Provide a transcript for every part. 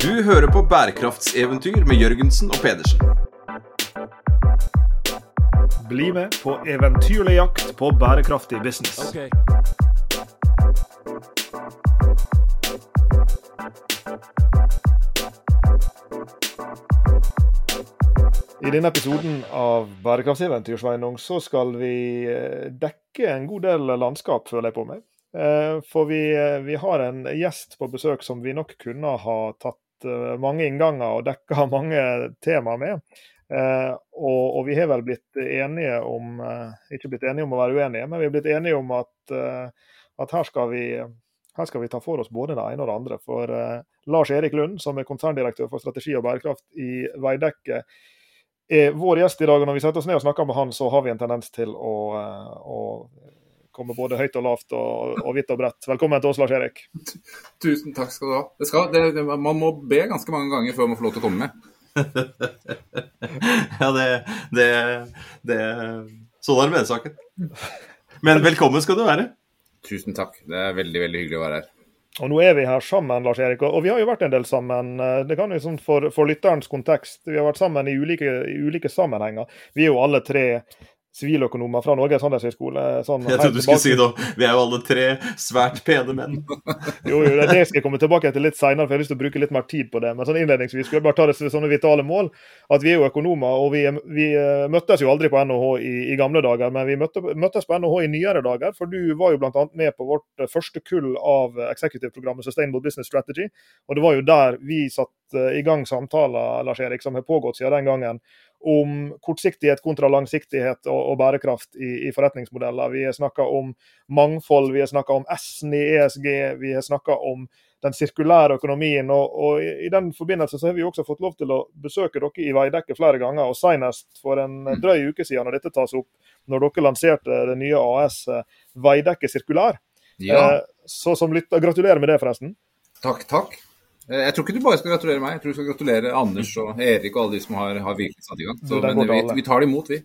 Du hører på bærekraftseventyr med Jørgensen og Pedersen. Bli med på eventyrlig jakt på bærekraftig business. I denne episoden av Bærekraftseventyr Sveinung, så skal vi eh, dekke en god del landskap, føler jeg på meg. Eh, for vi, eh, vi har en gjest på besøk som vi nok kunne ha tatt mange innganger og dekka mange tema med. Og, og, vi har vel blitt enige om Ikke blitt enige om å være uenige, men vi har blitt enige om at, at her, skal vi, her skal vi ta for oss både det ene og det andre. For Lars Erik Lund, som er konserndirektør for strategi og bærekraft i Veidekke, er vår gjest i dag. og Når vi setter oss ned og snakker med han, så har vi en tendens til å, eh, å komme både høyt og lavt og, og vidt og bredt. Velkommen til oss, Lars Erik. Tusen takk skal du ha. Det skal, det, det, man må be ganske mange ganger før man får lov til å komme med. ja, det, det, det Sånn er det med den saken. Men velkommen skal du være. Tusen takk. Det er veldig, veldig hyggelig å være her. Og nå er vi her sammen, Lars Erik, og vi har jo vært en del sammen. Eh, det kan jo sånn for, for lytterens kontekst, Vi har vært sammen i ulike, i ulike sammenhenger. Vi er jo alle tre siviløkonomer fra Norges handelshøyskole. Sånn, jeg trodde du skulle si da, Vi er jo alle tre svært pene menn. jo, jo, det skal jeg komme tilbake til litt seinere, for jeg har lyst til å bruke litt mer tid på det. Men sånn innledningsvis skal jeg bare ta det som sånne vitale mål. At vi er jo økonomer, og vi, vi eh, møttes jo aldri på NHH i, i gamle dager, men vi møtte, møttes på NHH i nyere dager. For du var jo bl.a. med på vårt eh, første kull av executive-programmet Sustainable Business Strategy. Og det var jo der vi satte eh, i gang samtaler Lars Erik, som har pågått siden den gangen om kortsiktighet kontra langsiktighet og, og bærekraft i, i, forretningsmodeller. Vi har snakka om mangfold, vi har snakka om S-en i ESG, vi har snakka om den sirkulære økonomien. Og, og i, i, den forbindelse så har vi også fått lov til å besøke dere i Veidekke flere ganger. og Senest for en mm. drøy uke siden når dette tas opp, når dere lanserte det nye AS eh, Veidekke sirkulær. Ja. Eh, så som lytter, Gratulerer med det, forresten. Takk, takk. Eh, jeg tror ikke du bare skal gratulere meg, jeg tror du skal gratulere Anders og Erik og alle de som har, har virkelig satt i gang. Så, men vi, vi, tar det imot, vi.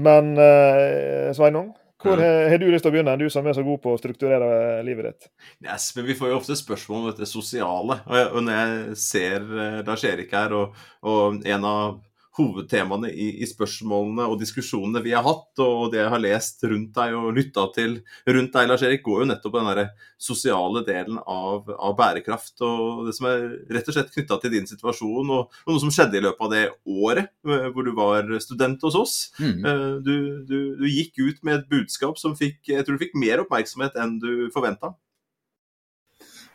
Men uh, Sveinung, hvor har, har du lyst til å begynne, du som er så god på å strukturere livet ditt? Yes, men Vi får jo ofte spørsmål om dette sosiale. Og, og når jeg ser uh, Lars Erik her, og, og en av hovedtemaene i, i, spørsmålene og diskusjonene vi har hatt, og det jeg har lest rundt deg og lytta til rundt deg, Lars Erik, går jo nettopp på den sosiale delen av, av, bærekraft. Og det som er rett og slett knytta til din situasjon, og, og, noe som skjedde i løpet av det året eh, hvor du var student hos oss. Mm. Eh, du, du, du, gikk ut med et budskap som fikk, jeg tror du fikk mer oppmerksomhet enn du forventa.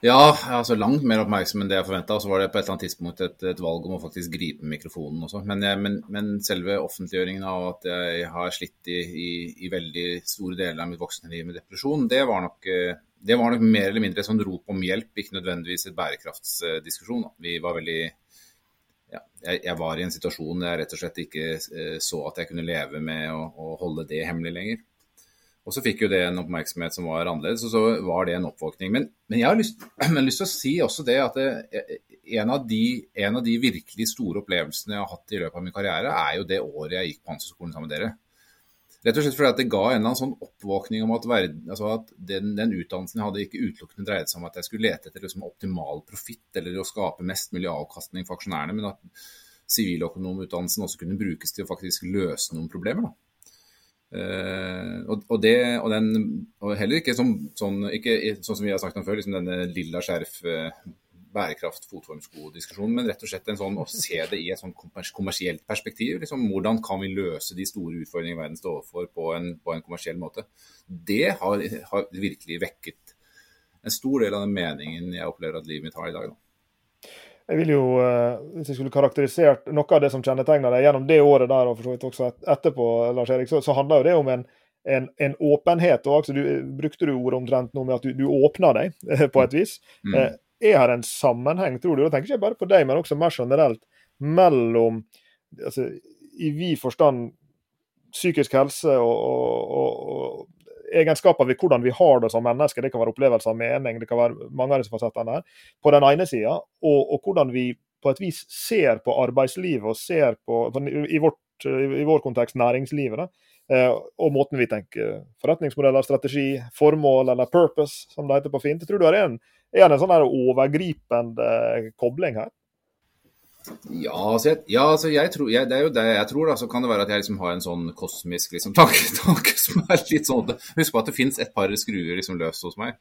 Ja, altså langt mer oppmerksom enn det jeg forventa. Så var det på et eller annet tidspunkt et, et valg om å faktisk gripe mikrofonen også. Men, men, men, selve offentliggjøringen av at jeg har slitt i, i, i, veldig store deler av mitt voksne liv med depresjon, det var nok, det var nok mer eller mindre sånn rop om hjelp, ikke nødvendigvis et bærekraftsdiskusjon. Vi var veldig ja, jeg, jeg, var i en situasjon der jeg rett og slett ikke eh, så at jeg kunne leve med å, å holde det hemmelig lenger. Og så fikk jo det en oppmerksomhet som var annerledes, og så var det en oppvåkning. Men, men jeg har lyst, til å si også det at det, en, av de, en, av de, virkelig store opplevelsene jeg har hatt i løpet av min karriere, er jo det året jeg gikk på Handelshøyskolen sammen med dere. Rett og slett fordi at det ga en eller annen sånn oppvåkning om at, verden, altså at den, den, utdannelsen jeg hadde, ikke utelukkende dreide seg om at jeg skulle lete etter liksom optimal profitt eller å skape mest mulig avkastning for aksjonærene, men at siviløkonomutdannelsen også kunne brukes til å faktisk løse noen problemer. da. Uh, og, og, det, og, den, og heller ikke som, sånn, ikke, sånn som vi har sagt om før, liksom denne lilla skjerf uh, bærekraft fotformsko-diskusjonen, men rett og slett en sånn, å se det i et sånn kommersielt perspektiv. Liksom, hvordan kan vi løse de store utfordringene verden står overfor på en, på en kommersiell måte? Det har, har, virkelig vekket en stor del av den meningen jeg opplever at livet mitt har i dag. Da. Jeg vil jo, eh, Hvis jeg skulle karakterisert noe av det som kjennetegner deg gjennom det året der, og for så vidt også etterpå, Lars Erik, så, så handler jo det om en, en, en åpenhet. og altså, du, Brukte du ordet omtrent nå med at du, du åpner deg, eh, på et vis. Mm. Eh, er her en sammenheng, tror du, da tenker jeg ikke bare på deg, men også mer generelt, mellom altså, i vid forstand psykisk helse og, og, og, egenskaper ved hvordan vi har det som mennesker. Det kan være opplevelser av mening, det kan være mange av disse fasettene her. På den ene sida, og, og, hvordan vi på et vis ser på arbeidslivet og ser på, i, vårt, i vår kontekst, næringslivet. Da, eh, og måten vi tenker forretningsmodeller, strategi, formål eller purpose, som det heter på fint. Tror du er en, Er en sånn overgripende kobling her? Ja, altså jeg, ja, altså jeg tror, jeg, det er jo det jeg tror. da, Så kan det være at jeg liksom har en sånn kosmisk liksom, tanke, tanke som er litt sånn Husk på at det fins et par skruer liksom løst hos meg.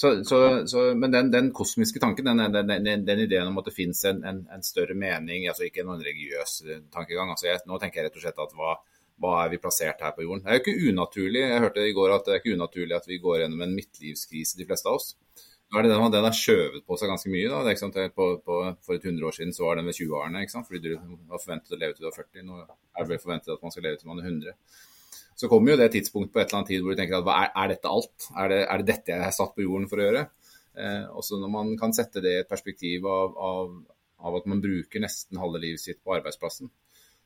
Så, så, så, men den, den, kosmiske tanken, den, den, den, ideen om at det fins en, en, en, større mening, altså ikke noen religiøs tankegang. altså Nå tenker jeg rett og slett at hva, hva er vi plassert her på jorden? Det er jo ikke unaturlig. Jeg hørte i går at det er ikke unaturlig at vi går gjennom en midtlivskrise, de fleste av oss. Nå er det den, den har skjøvet på seg ganske mye. da, på, på, For et 100 år siden så var den ved 20-årene. fordi du var forventet å leve til du var 40. Nå er det vel forventet at man skal leve til man er 100. Så kommer jo det tidspunktet på et eller annet tid hvor du tenker at er, er dette alt? Er det, er det, dette jeg er satt på jorden for å gjøre? Eh, også når man kan sette det i et perspektiv av, av, av, at man bruker nesten halve livet sitt på arbeidsplassen,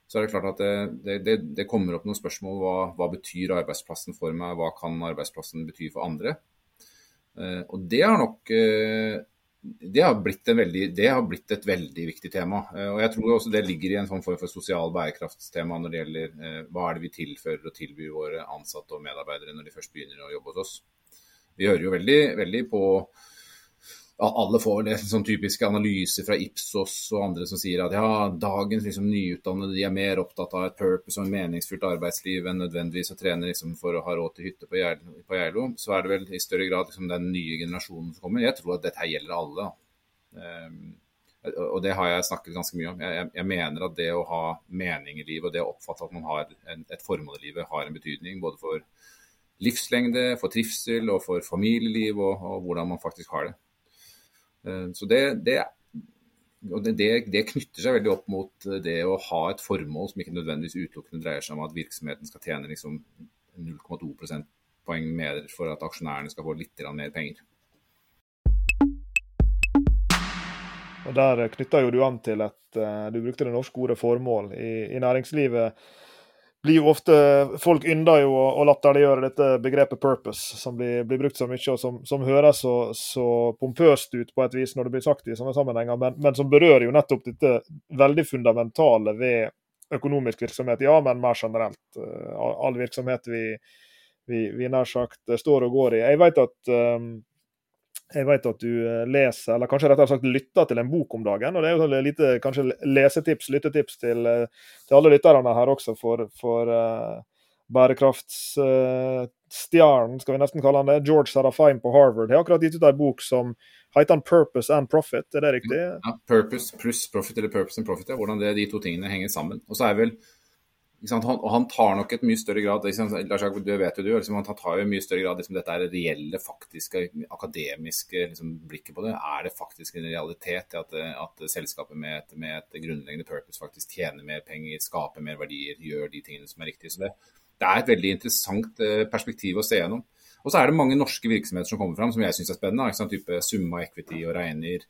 så er det klart at det, det, det kommer opp noen spørsmål. Hva, hva betyr arbeidsplassen for meg? Hva kan arbeidsplassen bety for andre? Eh, og det har nok eh, det har, veldig, det har, blitt et veldig viktig tema. Eh, og jeg tror også det ligger i en sånn form for sosial bærekraftstema når det gjelder hva er det vi tilfører og tilbyr våre ansatte og medarbeidere når de først begynner å jobbe hos oss. Vi hører jo veldig, veldig på alle får det sånn typiske analyser fra Ipsos og andre som sier at ja, dagens liksom, nyutdannede de er mer opptatt av et purpose og en meningsfullt arbeidsliv enn nødvendigvis å trene liksom, for å ha råd til hytte på Geilo. Så er det vel i større grad liksom, den nye generasjonen som kommer. Jeg tror at dette gjelder alle. Um, og det har jeg snakket ganske mye om. Jeg, jeg, mener at det å ha mening i livet og det å oppfatte at man har en, et formål i livet, har en betydning både for livslengde, for trivsel og for familieliv og, og hvordan man faktisk har det. Eh, så det, det, det, det, knytter seg veldig opp mot det å ha et formål som ikke nødvendigvis utelukkende dreier seg om at virksomheten skal tjene liksom 0,2 prosentpoeng mer for at aksjonærene skal få litt mer penger. Og Der knytter jo du an til at uh, du brukte det norske ordet formål. I, i næringslivet blir jo ofte Folk ynder jo å, latterliggjøre dette begrepet 'purpose', som blir, blir, brukt så mye, og som, som høres så, så, pompøst ut på et vis når det blir sagt i sånne sammenhenger, men, men, som berører jo nettopp dette veldig fundamentale ved økonomisk virksomhet. Ja, men mer generelt. Uh, all virksomhet vi, vi, vi nær sagt står og går i. Jeg vet at um, jeg vet at du eh, leser, eller kanskje rettere sagt lytter til en bok om dagen. og Det er jo et lite kanskje lesetips, lyttetips til, eh, til alle lytterne her også for, for uh, bærekraftsstjernen, uh, skal vi nesten kalle han det. George Sarafine på Harvard har akkurat gitt ut en bok som heter 'Purpose and Profit'. Er det riktig? Ja, Purpose pluss profit, eller Purpose and Profit, ja, hvordan det, de to tingene henger sammen. Og så er vel han, og han tar nok et mye større grad Lars Jakob, du vet jo du, liksom, han tar jo mye større grad liksom, dette er reelle, faktiske, akademiske liksom, blikket på det. Er det faktisk en realitet at, at selskapet med et, med et, grunnleggende purpose faktisk tjener mer penger, skaper mer verdier, gjør de tingene som er riktige? Så det, det er et veldig interessant uh, perspektiv å se gjennom. Og så er det mange norske virksomheter som kommer fram som jeg syns er spennende. Ikke sant? Type Summa Equity og Reiner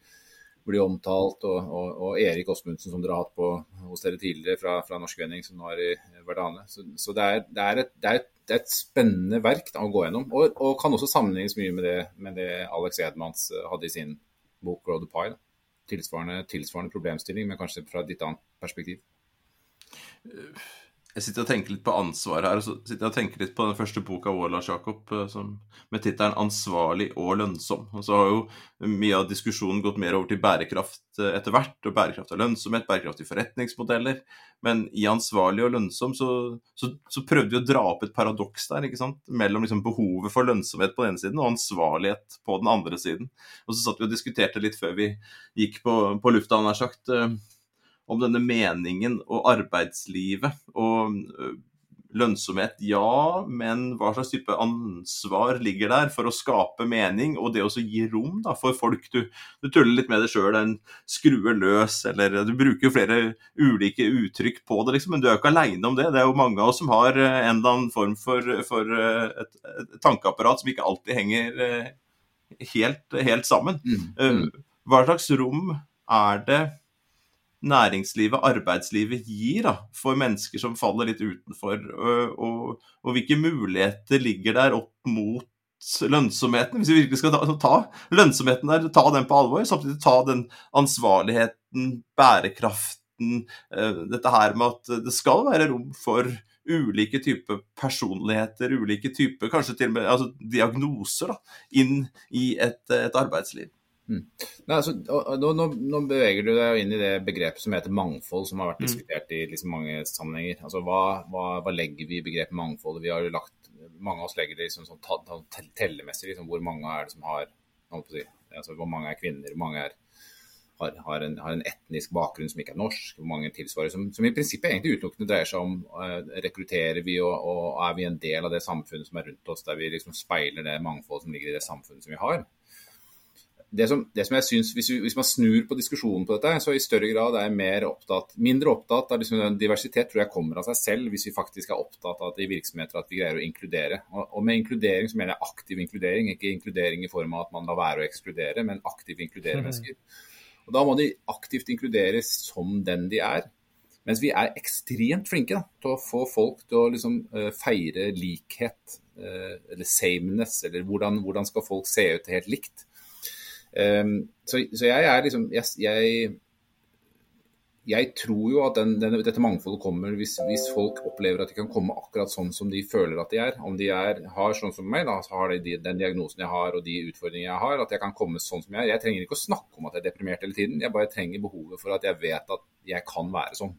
blir omtalt, og, og, og Erik Åsmundsen, som dere har hatt på hos dere tidligere fra, fra Norsk Vending, som nå er i Verdane. Så, så det, er, det, er et, det, er et, det, er, et, spennende verk da, å gå gjennom, og, og, kan også sammenlignes mye med det, med det Alex Edmans eh, hadde i sin bok 'Grow the Pie'. Tilsvarende, tilsvarende problemstilling, men kanskje fra et litt annet perspektiv. Jeg sitter og tenker litt på ansvar her. og så sitter jeg og tenker litt på den første boka vår, Lars Jakob, eh, som, med tittelen 'Ansvarlig og lønnsom'. Og så har jo mye av diskusjonen gått mer over til bærekraft eh, etter hvert. og Bærekraft og lønnsomhet, bærekraftige forretningsmodeller. Men i 'ansvarlig og lønnsom' så, så, så prøvde vi å dra opp et paradoks der. ikke sant? Mellom liksom behovet for lønnsomhet på den ene siden og ansvarlighet på den andre siden. Og så satt vi og diskuterte litt før vi gikk på, på lufta, nær sagt eh, om denne meningen og arbeidslivet og lønnsomhet, ja, men hva slags type ansvar ligger der for å skape mening, og det å gi rom da, for folk du, du tuller litt med det sjøl, en skrue løs, eller du bruker flere ulike uttrykk på det, liksom, men du er jo ikke aleine om det. Det er jo mange av oss som har en eller annen form for, for et, et, tankeapparat som ikke alltid henger helt, helt sammen. Mm. Mm. Hva slags rom er det næringslivet, arbeidslivet, gir da, for mennesker som faller litt utenfor. Og, og, og, hvilke muligheter ligger der opp mot lønnsomheten, hvis vi virkelig skal ta, ta lønnsomheten der, ta den på alvor, samtidig ta den ansvarligheten, bærekraften, dette her med at det skal være rom for ulike typer personligheter, ulike typer kanskje til og med altså, diagnoser, da, inn i et, et arbeidsliv. Mm. Nei, altså, nå, nå, nå, beveger du deg inn i det begrepet som heter mangfold, som har vært mm. diskutert i liksom mange sammenhenger. Altså, hva, hva, hva, legger vi i begrepet mangfold? Vi har lagt, Mange av oss legger det liksom sånn tellemessig. Liksom, hvor mange er det som har si, altså, Hvor mange er kvinner? Hvor mange er, har, har, en, har, en, etnisk bakgrunn som ikke er norsk? Hvor mange tilsvarer som, som i prinsippet egentlig utelukkende dreier seg om uh, rekrutterer vi og, og, er vi en del av det samfunnet som er rundt oss, der vi liksom speiler det mangfold som ligger i det samfunnet som vi har? Det som, det som jeg synes, hvis, hvis, man snur på diskusjonen på dette, så i større grad er jeg mer opptatt, mindre opptatt av liksom, diversitet tror jeg kommer av seg selv, hvis vi faktisk er opptatt av at i virksomheter at vi greier å inkludere. Og, og, med inkludering så mener jeg aktiv inkludering, ikke inkludering i form av at man lar være å ekskludere, men aktiv inkludere mm. mennesker. Og Da må de aktivt inkluderes som den de er. Mens vi er ekstremt flinke da, til å få folk til å liksom, uh, feire likhet, uh, eller sameness, eller hvordan, hvordan skal folk se ut helt likt. Um, så, så, jeg er liksom jeg, jeg, jeg tror jo at den, den, dette mangfoldet kommer hvis, hvis, folk opplever at de kan komme akkurat sånn som de føler at de er. Om de er, har sånn som meg, da, har de den diagnosen jeg har og de utfordringene jeg har. At jeg kan komme sånn som jeg er. Jeg trenger ikke å snakke om at jeg er deprimert hele tiden. Jeg bare trenger behovet for at jeg vet at jeg kan være sånn.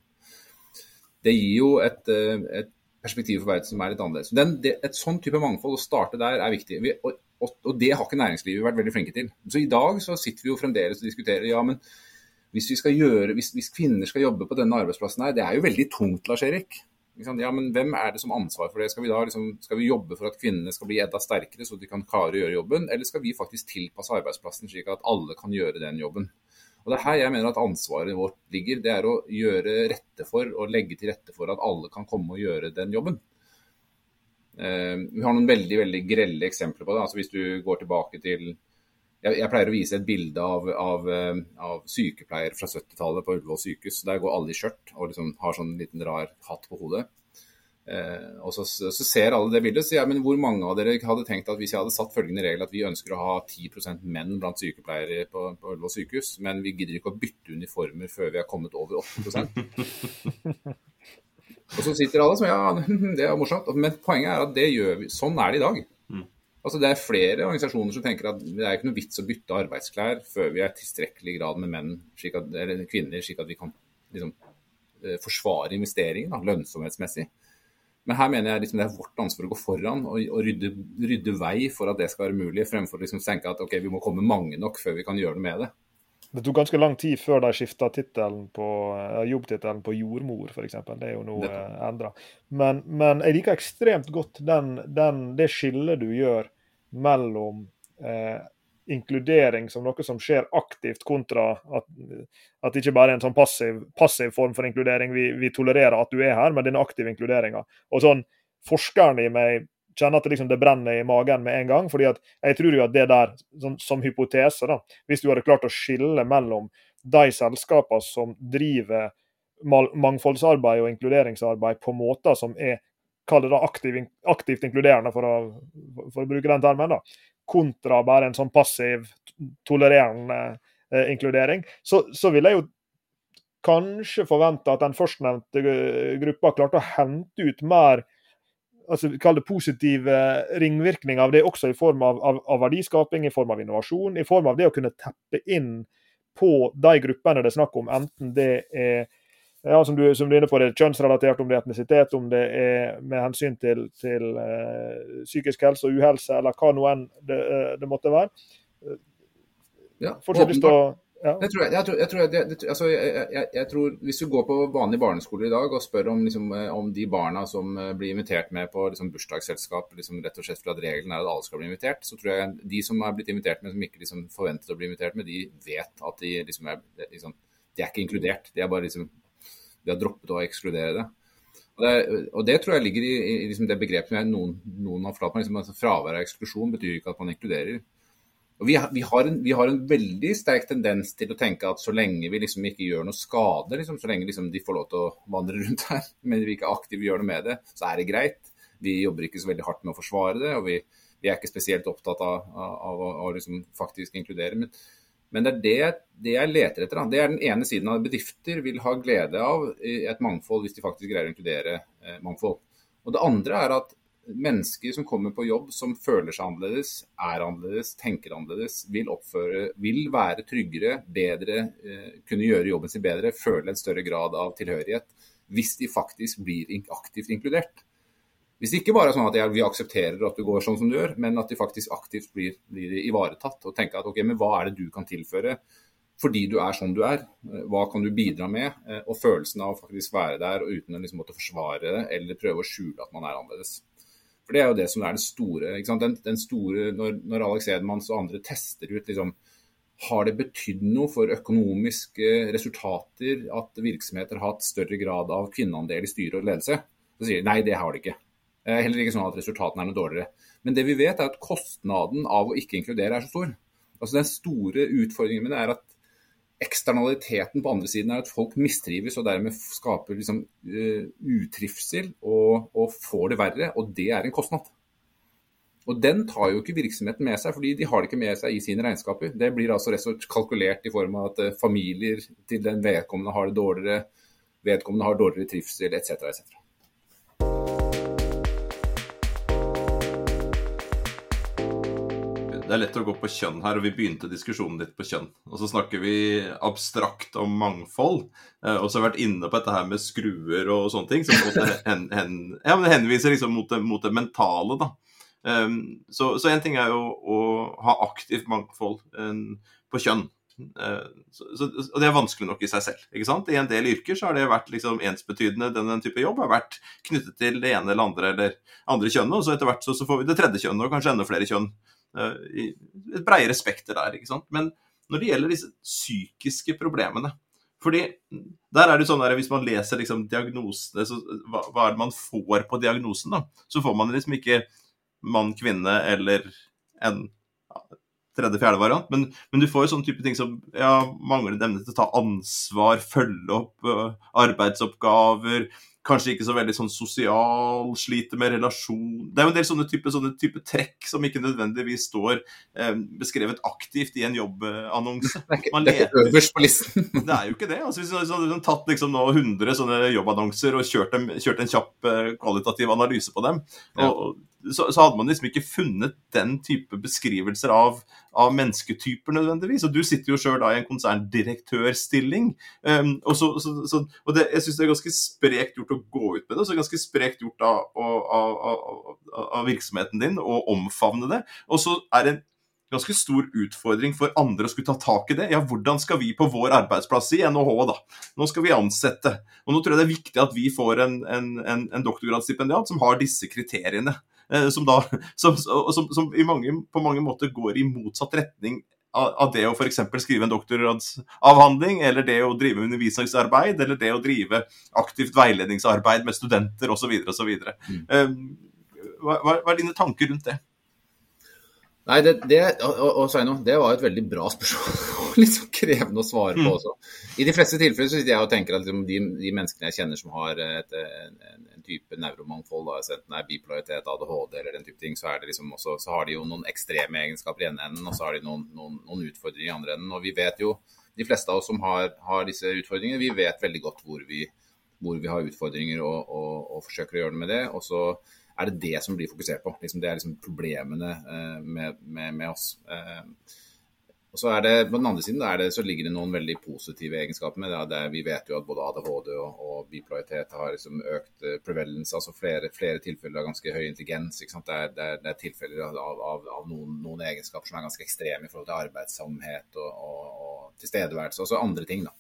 Det gir jo et, eh, et perspektiv for verden som er litt annerledes. Den, det, et sånn type mangfold, å starte der, er viktig. Vi, og, og, det har ikke næringslivet vært veldig flinke til. Så i dag så sitter vi jo fremdeles og diskuterer ja, men hvis, vi skal gjøre, hvis, hvis kvinner skal jobbe på denne arbeidsplassen her, det er jo veldig tungt, Lars Erik. Ja, men Hvem er det som har ansvar for det? Skal vi, da, liksom, skal vi jobbe for at kvinnene skal bli enda sterkere, så de kan klare å gjøre jobben? Eller skal vi faktisk tilpasse arbeidsplassen slik at alle kan gjøre den jobben? Og Det er her jeg mener at ansvaret vårt ligger. Det er å gjøre rette for og legge til rette for at alle kan komme og gjøre den jobben. Eh, vi har noen veldig veldig grelle eksempler på det. altså Hvis du går tilbake til Jeg, jeg pleier å vise et bilde av, av, eh, av sykepleiere fra 70-tallet på Ullevål sykehus. Der går alle i skjørt og liksom har sånn liten rar hatt på hodet. Eh, og så, så, ser alle det bildet, sier jeg men hvor mange av dere hadde tenkt at hvis jeg hadde satt følgende regel at vi ønsker å ha 10 menn blant sykepleiere på, på Ullevål sykehus, men vi gidder ikke å bytte uniformer før vi har kommet over 8 Og så sitter alle som ja, det er morsomt. Men poenget er at det gjør vi. Sånn er det i dag. Mm. Altså Det er flere organisasjoner som tenker at det er ikke noe vits å bytte arbeidsklær før vi er tilstrekkelig grad med menn at, eller kvinner, slik at vi kan liksom, eh, forsvare investeringen da, lønnsomhetsmessig. Men her mener jeg liksom det er vårt ansvar å gå foran og, og rydde, rydde, vei for at det skal være mulig, fremfor å liksom tenke at ok, vi må komme mange nok før vi kan gjøre noe med det. Det tok ganske lang tid før de skifta uh, jobbtittelen på jordmor, f.eks. Det er jo nå uh, endra. Men, men, jeg liker ekstremt godt den, den, det skillet du gjør mellom eh, inkludering som noe som skjer aktivt, kontra at, at det ikke bare er en sånn passiv, passiv form for inkludering. Vi, vi, tolererer at du er her, men den aktive inkluderinga. Og sånn, Forskeren i meg kjenner at det, liksom, det brenner i magen med en gang. fordi at jeg tror jo at det der, som, som hypotese, da, hvis du hadde klart å skille mellom de selskapene som driver mangfoldsarbeid og inkluderingsarbeid på måter som er kall det da aktiv, aktivt inkluderende, for å, for å, bruke den termen, da, kontra bare en sånn passiv, tolererende eh, inkludering, så, så vil jeg jo kanskje forvente at den førstnevnte gruppa klarte å hente ut mer altså, kall det positive ringvirkninger av det også i form av, av, av, verdiskaping, i form av innovasjon, i form av det å kunne teppe inn på de gruppene det er snakk om, enten det er ja, som, du, som du er inne på, det er kjønnsrelatert, om det er etnisitet, om det er med hensyn til, til uh, psykisk helse og uhelse, eller hva nå enn det, uh, det måtte være. Ja, Fortsatt lyst til å. Jeg, tror, Hvis du går på vanlige barneskoler i dag og spør om, liksom, eh, om de barna som eh, blir invitert med på liksom, bursdagsselskap, liksom, rett og slett fordi regelen er at alle skal bli invitert, så tror jeg de som er blitt invitert med, som ikke liksom, forventet å bli invitert med, de vet at de, liksom, er, liksom, de er ikke inkludert. De, er bare, liksom, de har droppet å ekskludere det. Og det, og det, tror jeg ligger i, i liksom det begrepet som noen, noen har fortalt meg. Liksom, altså, fravær av eksklusjon betyr ikke at man inkluderer. Og vi, vi, har en, vi, har en, veldig sterk tendens til å tenke at så lenge vi liksom ikke gjør noe skade, liksom, så lenge liksom de får lov til å vandre rundt her, men vi ikke aktivt gjør noe med det, så er det greit. Vi jobber ikke så veldig hardt med å forsvare det, og vi, vi er ikke spesielt opptatt av, av, av å, liksom faktisk inkludere. Men, men, det er det, det, jeg leter etter. Da. Det er den ene siden av bedrifter vil ha glede av et mangfold hvis de faktisk greier å inkludere eh, mangfold. Og det andre er at mennesker som kommer på jobb som føler seg annerledes, er annerledes, tenker annerledes, vil oppføre, vil være tryggere, bedre, eh, kunne gjøre jobben sin bedre, føle en større grad av tilhørighet, hvis de faktisk blir aktivt inkludert. Hvis det ikke bare er sånn at vi aksepterer at du går sånn som du gjør, men at de faktisk aktivt blir, blir ivaretatt og tenker at ok, men hva er det du kan tilføre fordi du er sånn du er. Hva kan du bidra med? Eh, og følelsen av å faktisk være der og uten å liksom måtte forsvare det eller prøve å skjule at man er annerledes. For Det er jo det som er det store. Den, den, store når, når Alex Edmans og andre tester ut liksom, Har det betydd noe for økonomiske resultater at virksomheter har hatt større grad av kvinneandel i styre og ledelse? Så sier de nei, det har det ikke. Heller ikke sånn at resultatene er noe dårligere. Men det vi vet er at kostnaden av å ikke inkludere er så stor. Altså Den store utfordringen det er at eksternaliteten på andre siden er at folk mistrives og dermed skaper liksom, uh, utrivsel og, og, får det verre. Og det er en kostnad. Og Den tar jo ikke virksomheten med seg, fordi de har det ikke med seg i sine regnskaper. Det blir altså kalkulert i form av at uh, familier til den vedkommende har det dårligere, vedkommende har dårligere trivsel etc. etc. det er lett å gå på kjønn her, og vi begynte diskusjonen litt på kjønn. Og så snakker vi abstrakt om mangfold, eh, og så har vi vært inne på dette her med skruer og sånne ting. Som hen, hen, ja, men henviser liksom mot det, mot det mentale, da. Um, så, én ting er jo å ha aktivt mangfold um, på kjønn. Uh, så, så, og det er vanskelig nok i seg selv. ikke sant? I en del yrker så har det vært liksom ensbetydende den, den type jobb har vært knyttet til det ene eller andre eller andre kjønnet. Og så etter hvert så, så får vi det tredje kjønnet, og kanskje enda flere kjønn Eh, et bredere spekter der. ikke sant? Men når det gjelder disse psykiske problemene fordi der er det sånn der, Hvis man leser liksom diagnosene, så hva, hva, er det man får på diagnosen? da? Så får man liksom ikke mann, kvinne eller en tredje-fjerde variant. Men, men, du får jo sånne type ting som ja, manglende evne til å ta ansvar, følge opp uh, arbeidsoppgaver, kanskje ikke så veldig sånn sosial, sliter med relasjon Det er jo en del sånne type, sånne type trekk som ikke nødvendigvis står eh, beskrevet aktivt i en jobbannonse. Det er ikke øverst på listen. det er jo ikke det. Altså, hvis du hadde tatt liksom nå 100 sånne jobbannonser og kjørt, dem, kjørt en kjapp eh, kvalitativ analyse på dem, ja. og, så, så, hadde man liksom ikke funnet den type beskrivelser av, av mennesketyper nødvendigvis. Og du sitter jo sjøl i en konserndirektørstilling. Um, og så, så, og det, jeg syns det er ganske sprekt gjort å gå ut med det. Og så ganske sprekt gjort av, av, av, av virksomheten din å omfavne det. Og så er det en ganske stor utfordring for andre å skulle ta tak i det. Ja, hvordan skal vi på vår arbeidsplass i NHH, da? Nå skal vi ansette. Og nå tror jeg det er viktig at vi får en, en, en, en doktorgradsstipendiat som har disse kriteriene. Eh, som, da, som, som, som mange, på mange måter går i motsatt retning av det å f.eks. skrive en doktorgradsavhandling, eller det å drive undervisningsarbeid, eller det å drive aktivt veiledningsarbeid med studenter osv. osv. Mm. Eh, hva, hva er dine tanker rundt det? Nei, det, det, og, og Sveino, det var et veldig bra spørsmål. og litt så krevende å svare på mm. også. I de fleste tilfeller så sitter jeg og tenker at liksom, de, de, menneskene jeg kjenner som har et, en, en, type nevromangfold, da, enten det er bipolaritet, ADHD eller den type ting, så, liksom også, så, har de jo noen ekstreme egenskaper i ene enden, og så har de noen, noen, noen, utfordringer i andre enden. Og vi vet jo, de fleste av oss som har, har disse utfordringene, vi vet veldig godt hvor vi, hvor vi har utfordringer og, og, og forsøker å gjøre noe med det. og så er det det som blir fokusert på. Liksom, det er liksom problemene eh, med, med, med, oss. Eh, og så er det, På den andre siden det, så ligger det noen veldig positive egenskaper med det. vi vet jo at både ADHD og, og bipolaritet har liksom økt eh, prevalence, altså flere, flere, tilfeller av ganske høy intelligens. Det er, det, er, det, er, tilfeller av, av, av noen, noen, egenskaper som er ganske ekstreme i forhold til arbeidssamhet og, og, og tilstedeværelse, og så andre ting. da.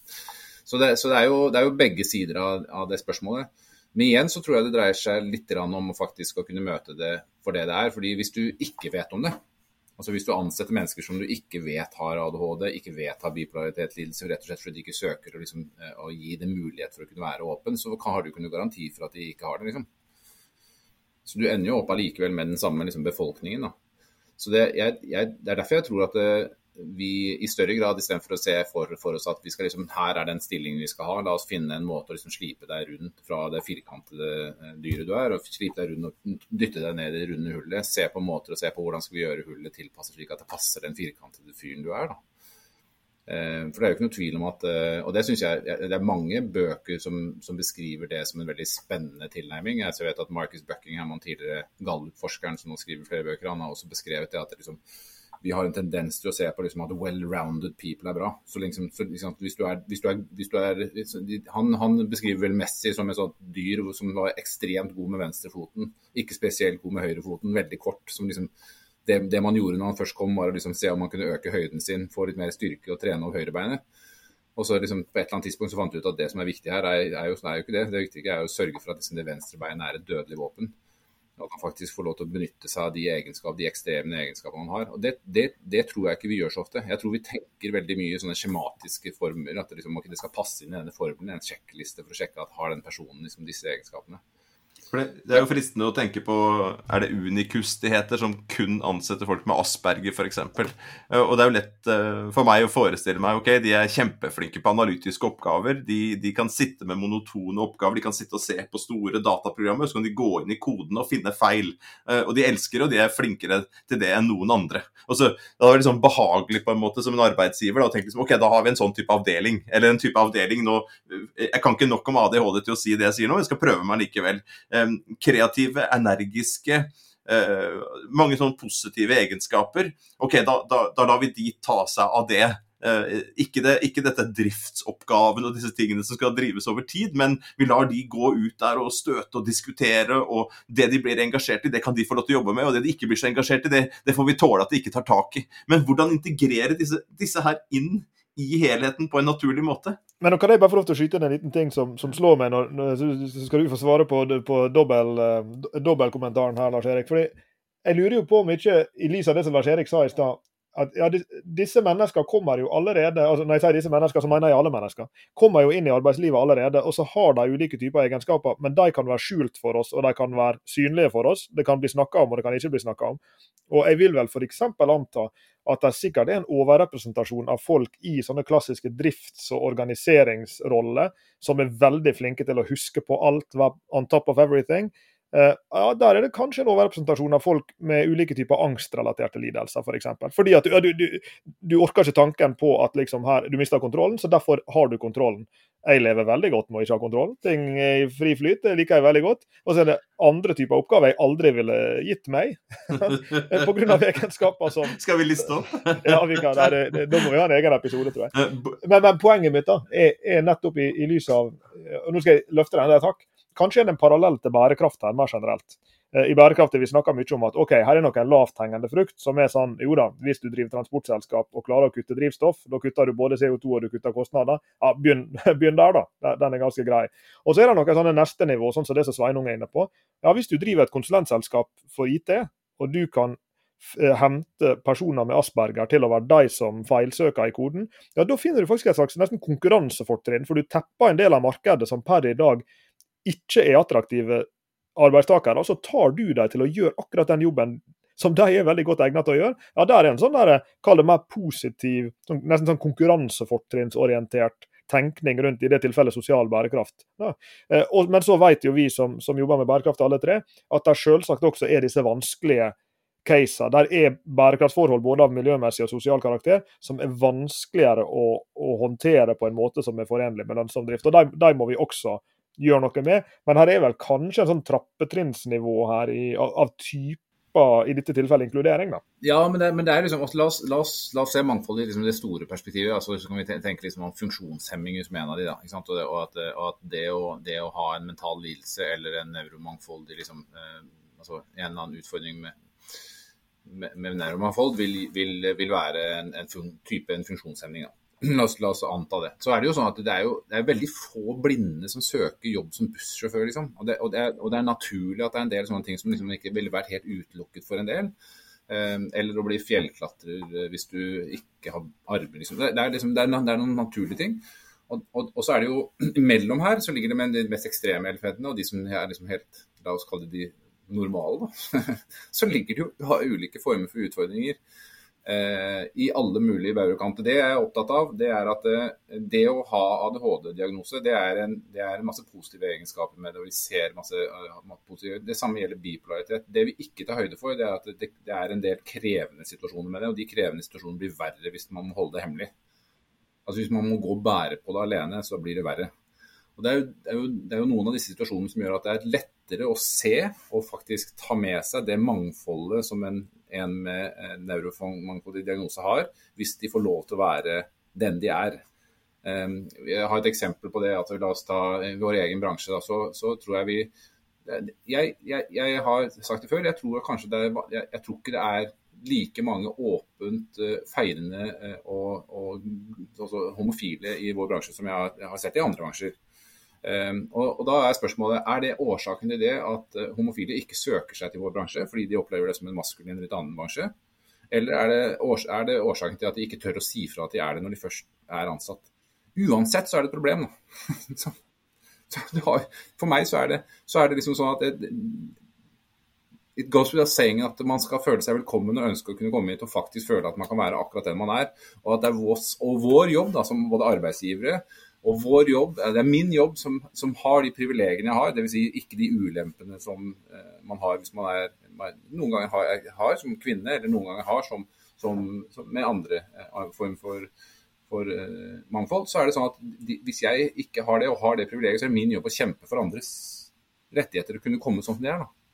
Så, det, så er, jo, det, er jo, begge sider av, av det spørsmålet. Men igjen så tror jeg det dreier seg litt om å faktisk å kunne møte det for det det er. fordi hvis du ikke vet om det, altså hvis du ansetter mennesker som du ikke vet har ADHD, ikke vet har bipolaritetslidelse, rett og slett fordi de ikke søker å, liksom, eh, gi dem mulighet for å kunne være åpen, så har du ikke noen garanti for at de ikke har det. liksom. Så du ender jo opp allikevel med den samme liksom, befolkningen. da. Så det, jeg, jeg, det, er derfor jeg tror at det, vi i større grad, istedenfor å se for, for, oss at vi skal liksom, her er den stillingen vi skal ha, la oss finne en måte å liksom slipe deg rundt fra det firkantede eh, dyret du er, og slipe deg rundt og dytte deg ned i det runde hullet. Se på måter å se på hvordan skal vi gjøre hullet tilpasset slik at det passer den firkantede fyren du er. da. Eh, for det er jo ikke noe tvil om at eh, Og det syns jeg det er mange bøker som, som, beskriver det som en veldig spennende tilnærming. Jeg vet at Marcus Buckingham, han tidligere Gallup-forskeren som nå skriver flere bøker, han har også beskrevet det at det liksom, vi har en tendens til å se på liksom at well-rounded people er bra. Så liksom, så liksom, hvis du er, hvis du er, hvis du er han, han, beskriver vel Messi som et sånt dyr som var ekstremt god med venstrefoten, ikke spesielt god med høyrefoten, veldig kort. som liksom det, det, man gjorde når han først kom, var å liksom se om man kunne øke høyden sin, få litt mer styrke og trene over høyrebeinet. Og så liksom på et eller annet tidspunkt så fant vi ut at det som er viktig her, er, er, jo, er jo, ikke det. Det viktige er jo å sørge for at liksom, det venstre beinet er et dødelig våpen. At han faktisk får lov til å benytte seg av de egenskap, de ekstreme egenskapene man har. Og det, det, det, tror jeg ikke vi gjør så ofte. Jeg tror vi tenker veldig mye i sånne skjematiske former. At det, liksom, det skal passe inn i denne formelen, en sjekkliste for å sjekke at har den personen liksom, disse egenskapene. For det, det, er jo fristende å tenke på Er det Unicus de heter, som kun ansetter folk med Asperger, f.eks. Eh, og det er jo lett eh, for meg å forestille meg ok, de er kjempeflinke på analytiske oppgaver. De, de kan sitte med monotone oppgaver, de kan sitte og se på store dataprogrammer, så kan de gå inn i koden og finne feil. Eh, og de elsker og de er flinkere til det enn noen andre. Og så Det var liksom behagelig på en måte som en arbeidsgiver da, å tenke liksom, ok, da har vi en sånn type avdeling. Eller en type avdeling nå Jeg kan ikke nok om ADHD til å si det jeg sier nå, jeg skal prøve meg likevel kreative, energiske. Uh, mange sånne positive egenskaper. Ok, da, da, da lar vi de ta seg av det. Uh, ikke, det, ikke dette driftsoppgaven og disse tingene som skal drives over tid, men vi lar de gå ut der og støte og diskutere, og det de blir engasjert i, det kan de få lov til å jobbe med, og det de ikke blir så engasjert i, det, det får vi tåle at de ikke tar tak i. Men hvordan integrere disse, disse her inn i helheten på en naturlig måte. Men nå kan jeg bare få lov til å skyte inn en liten ting som, som slår meg, når, så skal du få svare på, på dobbeltkommentaren dobbel eh, her, Lars Erik. Fordi jeg lurer jo på om ikke, i lys av det som Lars Erik sa i stad, at ja, disse mennesker kommer jo allerede altså Når jeg sier disse mennesker, så mener jeg alle mennesker. Kommer jo inn i arbeidslivet allerede, og så har de ulike typer egenskaper. Men de kan være skjult for oss, og de kan være synlige for oss. Det kan bli snakka om, og det kan ikke bli snakka om. Og jeg vil vel f.eks. anta at det sikkert er en overrepresentasjon av folk i sånne klassiske drifts- og organiseringsroller, som er veldig flinke til å huske på alt, on top of everything. Uh, ja, Der er det kanskje en overrepresentasjon av folk med ulike typer angstrelaterte lidelser, f.eks. For eksempel. Fordi at du, du, du, orker ikke tanken på at liksom her, du mister kontrollen, så derfor har du kontrollen. Jeg lever veldig godt med å ikke ha kontroll. Ting er i fri flyt, det liker jeg veldig godt. Og så er det andre typer oppgaver jeg aldri ville gitt meg. Pga. egenskaper som Skal vi liste opp? ja, vi kan. Det, det, da må vi ha en egen episode, tror jeg. Men, men poenget mitt da, er, er nettopp i, i lys av og Nå skal jeg løfte den der takk. Kanskje er det en parallell til bærekraft her, mer generelt. Eh, I bærekraft vi snakker mye om at ok, her er noen lavthengende frukt som er sånn Jo da, hvis du driver transportselskap og klarer å kutte drivstoff, da kutter du både CO2 og du kutter kostnader. Ja, begynn, begynn der, da. Den er ganske grei. Og så er det noen sånne neste nivå, sånn som det som Sveinung er inne på. Ja, Hvis du driver et konsulentselskap for IT, og du kan eh, hente personer med asperger til å være de som feilsøker i koden, ja, da finner du faktisk et slags nesten konkurransefortrinn. For du tepper en del av markedet som per i dag ikke er attraktive arbeidstakere, så tar du dem til å gjøre akkurat den jobben som de er veldig godt egnet til å gjøre. Ja, Der er en sånn der, kall det mer positiv, sånn, nesten sånn konkurransefortrinnsorientert tenkning rundt i det tilfellet sosial bærekraft. Ja. Eh, men så vet jo vi som, som, jobber med bærekraft alle tre, at det selvsagt også er disse vanskelige caser. Der er bærekraftsforhold både av miljømessig og sosial karakter som er vanskeligere å, å håndtere på en måte som er forenlig med lønnsom drift. Og de, må vi også gjør noe med. Men her er vel kanskje en sånn trappetrinnsnivå her i, av, typer, i dette tilfellet inkludering, da. Ja, men det, men det er liksom, la oss, la, oss, la, oss, se mangfoldet i liksom det store perspektivet. altså Så kan vi tenke liksom om funksjonshemming som en av de da? Og, det, og at, og at det, å, det, å, ha en mental lidelse eller en nevromangfoldig liksom, eh, altså en eller annen utfordring med, med, med nevromangfold vil, vil, vil, være en, en fun, type en funksjonshemming. da. La oss, la oss, anta det. Så er det jo sånn at det er jo det er veldig få blinde som søker jobb som bussjåfør. Liksom. Og, det, og, det er, og, det, er, naturlig at det er en del sånne ting som liksom ikke ville vært helt utelukket for en del. Eh, eller å bli fjellklatrer eh, hvis du ikke har arbeid. Liksom. Det, liksom, er, noen naturlige ting. Og, og, så er det jo imellom her så ligger det med de mest ekstreme elementene og de som er liksom helt La oss kalle det de normale, da. så ligger det jo ulike former for utfordringer. Eh, i alle mulige baurokanter. Det jeg er opptatt av, det er at det, eh, det å ha ADHD-diagnose, det, det, er masse positive egenskaper med det. og vi ser masse, uh, positive, Det samme gjelder bipolaritet. Det vi ikke tar høyde for, det er at det, det, er en del krevende situasjoner med det. Og de krevende situasjonene blir verre hvis man må holde det hemmelig. Altså Hvis man må gå og bære på det alene, så blir det verre. Og det er, jo, det, er jo, det er, jo, noen av disse situasjonene som gjør at det er lettere å se og faktisk ta med seg det mangfoldet som en, en med nevromangfoldig diagnose har, hvis de får lov til å være den de er. Um, jeg har et eksempel på det. at La oss ta vår egen bransje. Da, så, så, tror jeg vi jeg, jeg, jeg, har sagt det før, jeg tror det er, jeg, tror ikke det er like mange åpent uh, feirende og, og altså, homofile i vår bransje som jeg har sett i andre bransjer. Um, og, og, Da er spørsmålet er det årsaken til det at uh, homofile ikke søker seg til vår bransje fordi de opplever det som en maskulin eller litt annen bransje? Eller er det, er det, årsaken til at de ikke tør å si fra at de er det når de først er ansatt? Uansett så er det et problem. så har, for meg så er, det, så er det liksom sånn at det, it goes without saying at man skal føle seg velkommen og ønske å kunne komme hit og faktisk føle at man kan være akkurat den man er. Og at det er vår, vår jobb da, som både arbeidsgivere og vår jobb, det er min jobb som, som har de privilegiene jeg har, dvs. Si ikke de ulempene som uh, man har hvis man er noen ganger har, har, som kvinne, eller noen ganger har som, som, som med andre uh, form for, for uh, mangfold. Så er det sånn at de, hvis jeg ikke har det, og har det privilegiet, så er det min jobb å kjempe for andres rettigheter å kunne komme sånn som det er. da.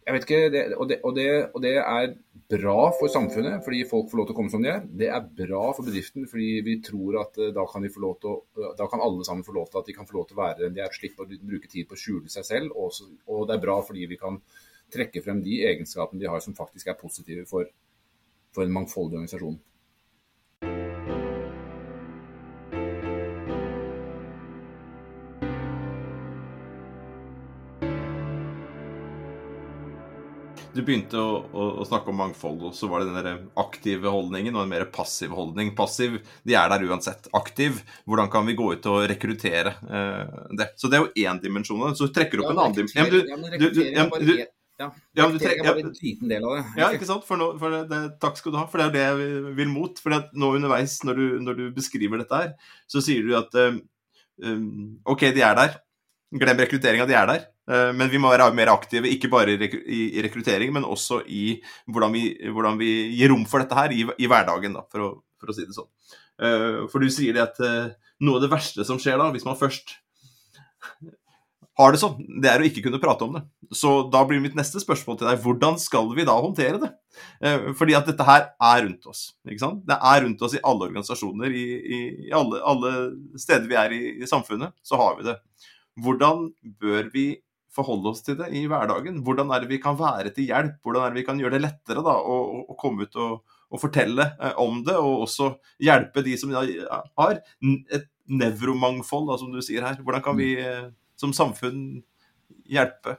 Jeg vet ikke, det, og, det, og, det, og, det, er bra for samfunnet, fordi folk får lov til å komme som de er. Det er bra for bedriften, fordi vi tror at eh, da kan, å, eh, da kan alle sammen få lov til at de kan få lov til å være den de er, og slippe å bruke tid på å skjule seg selv. Også, og det er bra fordi vi kan trekke frem de egenskapene de har som faktisk er positive for, for en mangfoldig organisasjon. Du begynte å, å, å, snakke om mangfold, og så var det den der aktive holdningen og en mer passiv holdning. Passiv, de er der uansett. Aktiv, hvordan kan vi gå ut og rekruttere eh, det? Så det er jo én dimensjon. Så trekker du opp ja, en annen dimensjon. Ja, ja, men du trenger bare en liten del av det. Ja, ikke sant? For, nå, for det, det, takk skal du ha, for det er det jeg vil mot. For nå underveis, når du, når du, beskriver dette her, så sier du at um, OK, de er der. Glem rekrutteringa, de er der. Eh, men vi må være mer aktive, ikke bare i rekruttering, men også i hvordan vi, hvordan vi gir rom for dette her i, i hverdagen, da, for, å, for, å, si det sånn. Eh, for du sier det at eh, noe av det verste som skjer da, hvis man først har det sånn, det er å ikke kunne prate om det. Så da blir mitt neste spørsmål til deg hvordan skal vi da håndtere det? Fordi at dette her er rundt oss. ikke sant? Det er rundt oss i alle organisasjoner, i, i, alle, alle, steder vi er i, i samfunnet, så har vi det. Hvordan bør vi forholde oss til det i hverdagen. Hvordan er det vi kan være til hjelp? Hvordan er det vi kan gjøre det lettere da, å, å komme ut og, og fortelle eh, om det, og også hjelpe de som har et nevromangfold, som du sier her. Hvordan kan vi mm. eh, som samfunn hjelpe?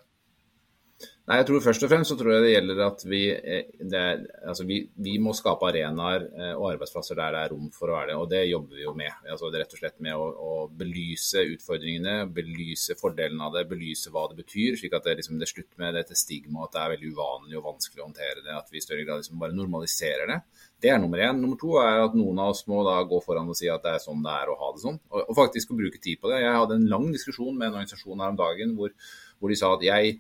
Nei, jeg tror Først og fremst så tror jeg det gjelder at vi, eh, er, altså vi, vi må skape arenaer eh, og arbeidsplasser der det er rom for å være det. Og det jobber vi jo med. Altså rett og slett med å, å, belyse utfordringene, belyse fordelene av det, belyse hva det betyr. Slik at det, liksom, det er slutt med dette stigmaet at det er veldig uvanlig og vanskelig å håndtere det. At vi i større grad liksom bare normaliserer det. Det er nummer én. Nummer to er at noen av oss må da gå foran og si at det er sånn det er å ha det sånn. Og, og faktisk å bruke tid på det. Jeg hadde en lang diskusjon med en organisasjon her om dagen hvor, hvor de sa at jeg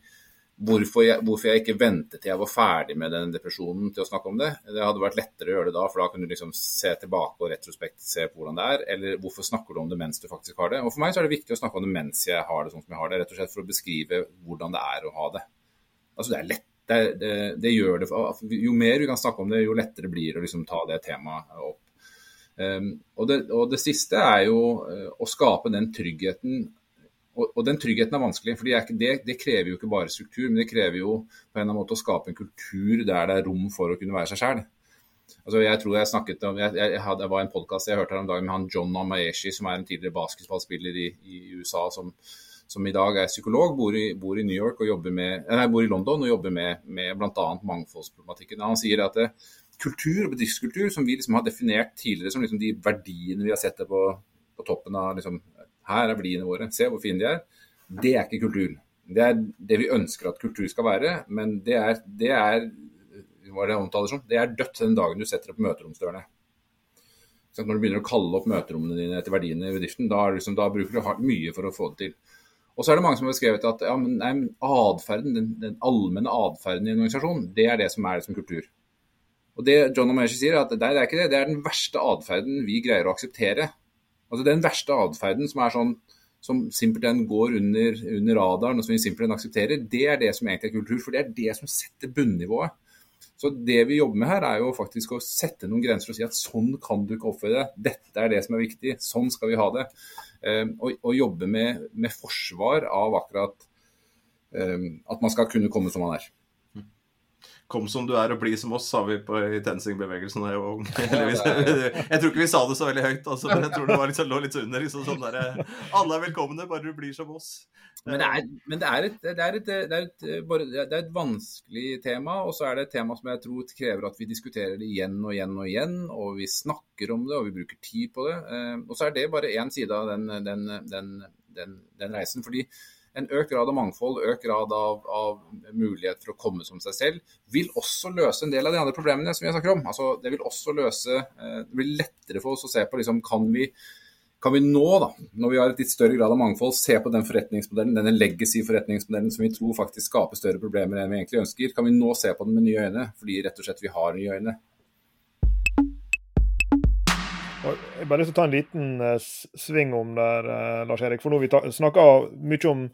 Hvorfor jeg, hvorfor jeg, ikke ventet til jeg var ferdig med den depresjonen til å snakke om det. Det hadde vært lettere å gjøre det da, for da kunne du liksom se tilbake og retrospekt se på hvordan det er. Eller hvorfor snakker du om det mens du faktisk har det. Og For meg så er det viktig å snakke om det mens jeg har det sånn som jeg har det. Rett og slett for å beskrive hvordan det er å ha det. Altså det er lett. Det, det, det gjør det, Jo mer vi kan snakke om det, jo lettere blir det å liksom ta det temaet opp. Um, og, det, og det siste er jo uh, å skape den tryggheten og, og, den tryggheten er vanskelig. for det, det, krever jo ikke bare struktur, men det krever jo på en eller annen måte å skape en kultur der det er rom for å kunne være seg sjæl. Altså, jeg tror jeg snakket om, jeg, jeg, hadde, det var en podkast jeg hørte her om dagen med han John Amaeshi, som er en tidligere basketballspiller i, i USA, som, som, i dag er psykolog, bor i, bor i, New York og jobber med, nei, bor i London og jobber med, med bl.a. mangfoldsproblematikken. Han sier at det, kultur og bedriftskultur, som vi liksom har definert tidligere som liksom de verdiene vi har sett på, på toppen av liksom, her er verdiene våre. Se hvor fine de er. Det er ikke kultur. Det er det vi ønsker at kultur skal være, men det er, det er hva det omtaler som, det er dødt den dagen du setter opp møteromsdørene. Så når du begynner å kalle opp møterommene dine etter verdiene i bedriften, da, liksom, da bruker du mye for å få det til. Og så er det mange som har beskrevet at ja, men, nei, adferden, den, den allmenne atferden i en organisasjon, det er det som er det som kultur. Og det John O'Meshi sier, er at det er ikke det. Det er den verste atferden vi greier å akseptere. Altså Den verste atferden som er sånn som simpelthen går under, under radaren, og som vi simpelthen aksepterer, det er det som egentlig er kultur. For det er det som setter bunnivået. Så det vi jobber med her, er jo faktisk å sette noen grenser og si at sånn kan du ikke oppføre deg. Dette er det som er viktig. Sånn skal vi ha det. Um, og, og, jobbe med, med, forsvar av akkurat um, at man skal kunne komme som man er. Kom som du er og bli som oss, sa vi på i TenSing-bevegelsen da jeg var ung. Jeg tror ikke vi sa det så veldig høyt, altså, men jeg tror det var liksom, lå litt under. Liksom, sånn der, Alle er velkomne, bare du blir som oss. Men det er, men det er, et, det er, et, det er et, bare, det er et vanskelig tema, og så er det et tema som jeg tror krever at vi diskuterer det igjen og igjen og igjen. Og vi snakker om det, og vi bruker tid på det. Eh, og så er det bare én side av den, den, den, den reisen. fordi en økt grad av mangfold, økt grad av, av, mulighet for å komme som seg selv, vil også løse en del av de andre problemene som vi har snakket om. Altså, det vil også løse eh, Det blir lettere for oss å se på liksom, kan vi kan vi nå, da, når vi har et litt større grad av mangfold, se på den forretningsmodellen, denne legacy-forretningsmodellen som vi tror faktisk skaper større problemer enn vi egentlig ønsker, kan vi nå se på den med nye øyne, fordi rett og slett vi har nye øyne. Jeg bare lyst til å ta en liten uh, sving om der, uh, Lars Erik. For nå vi snakker mye om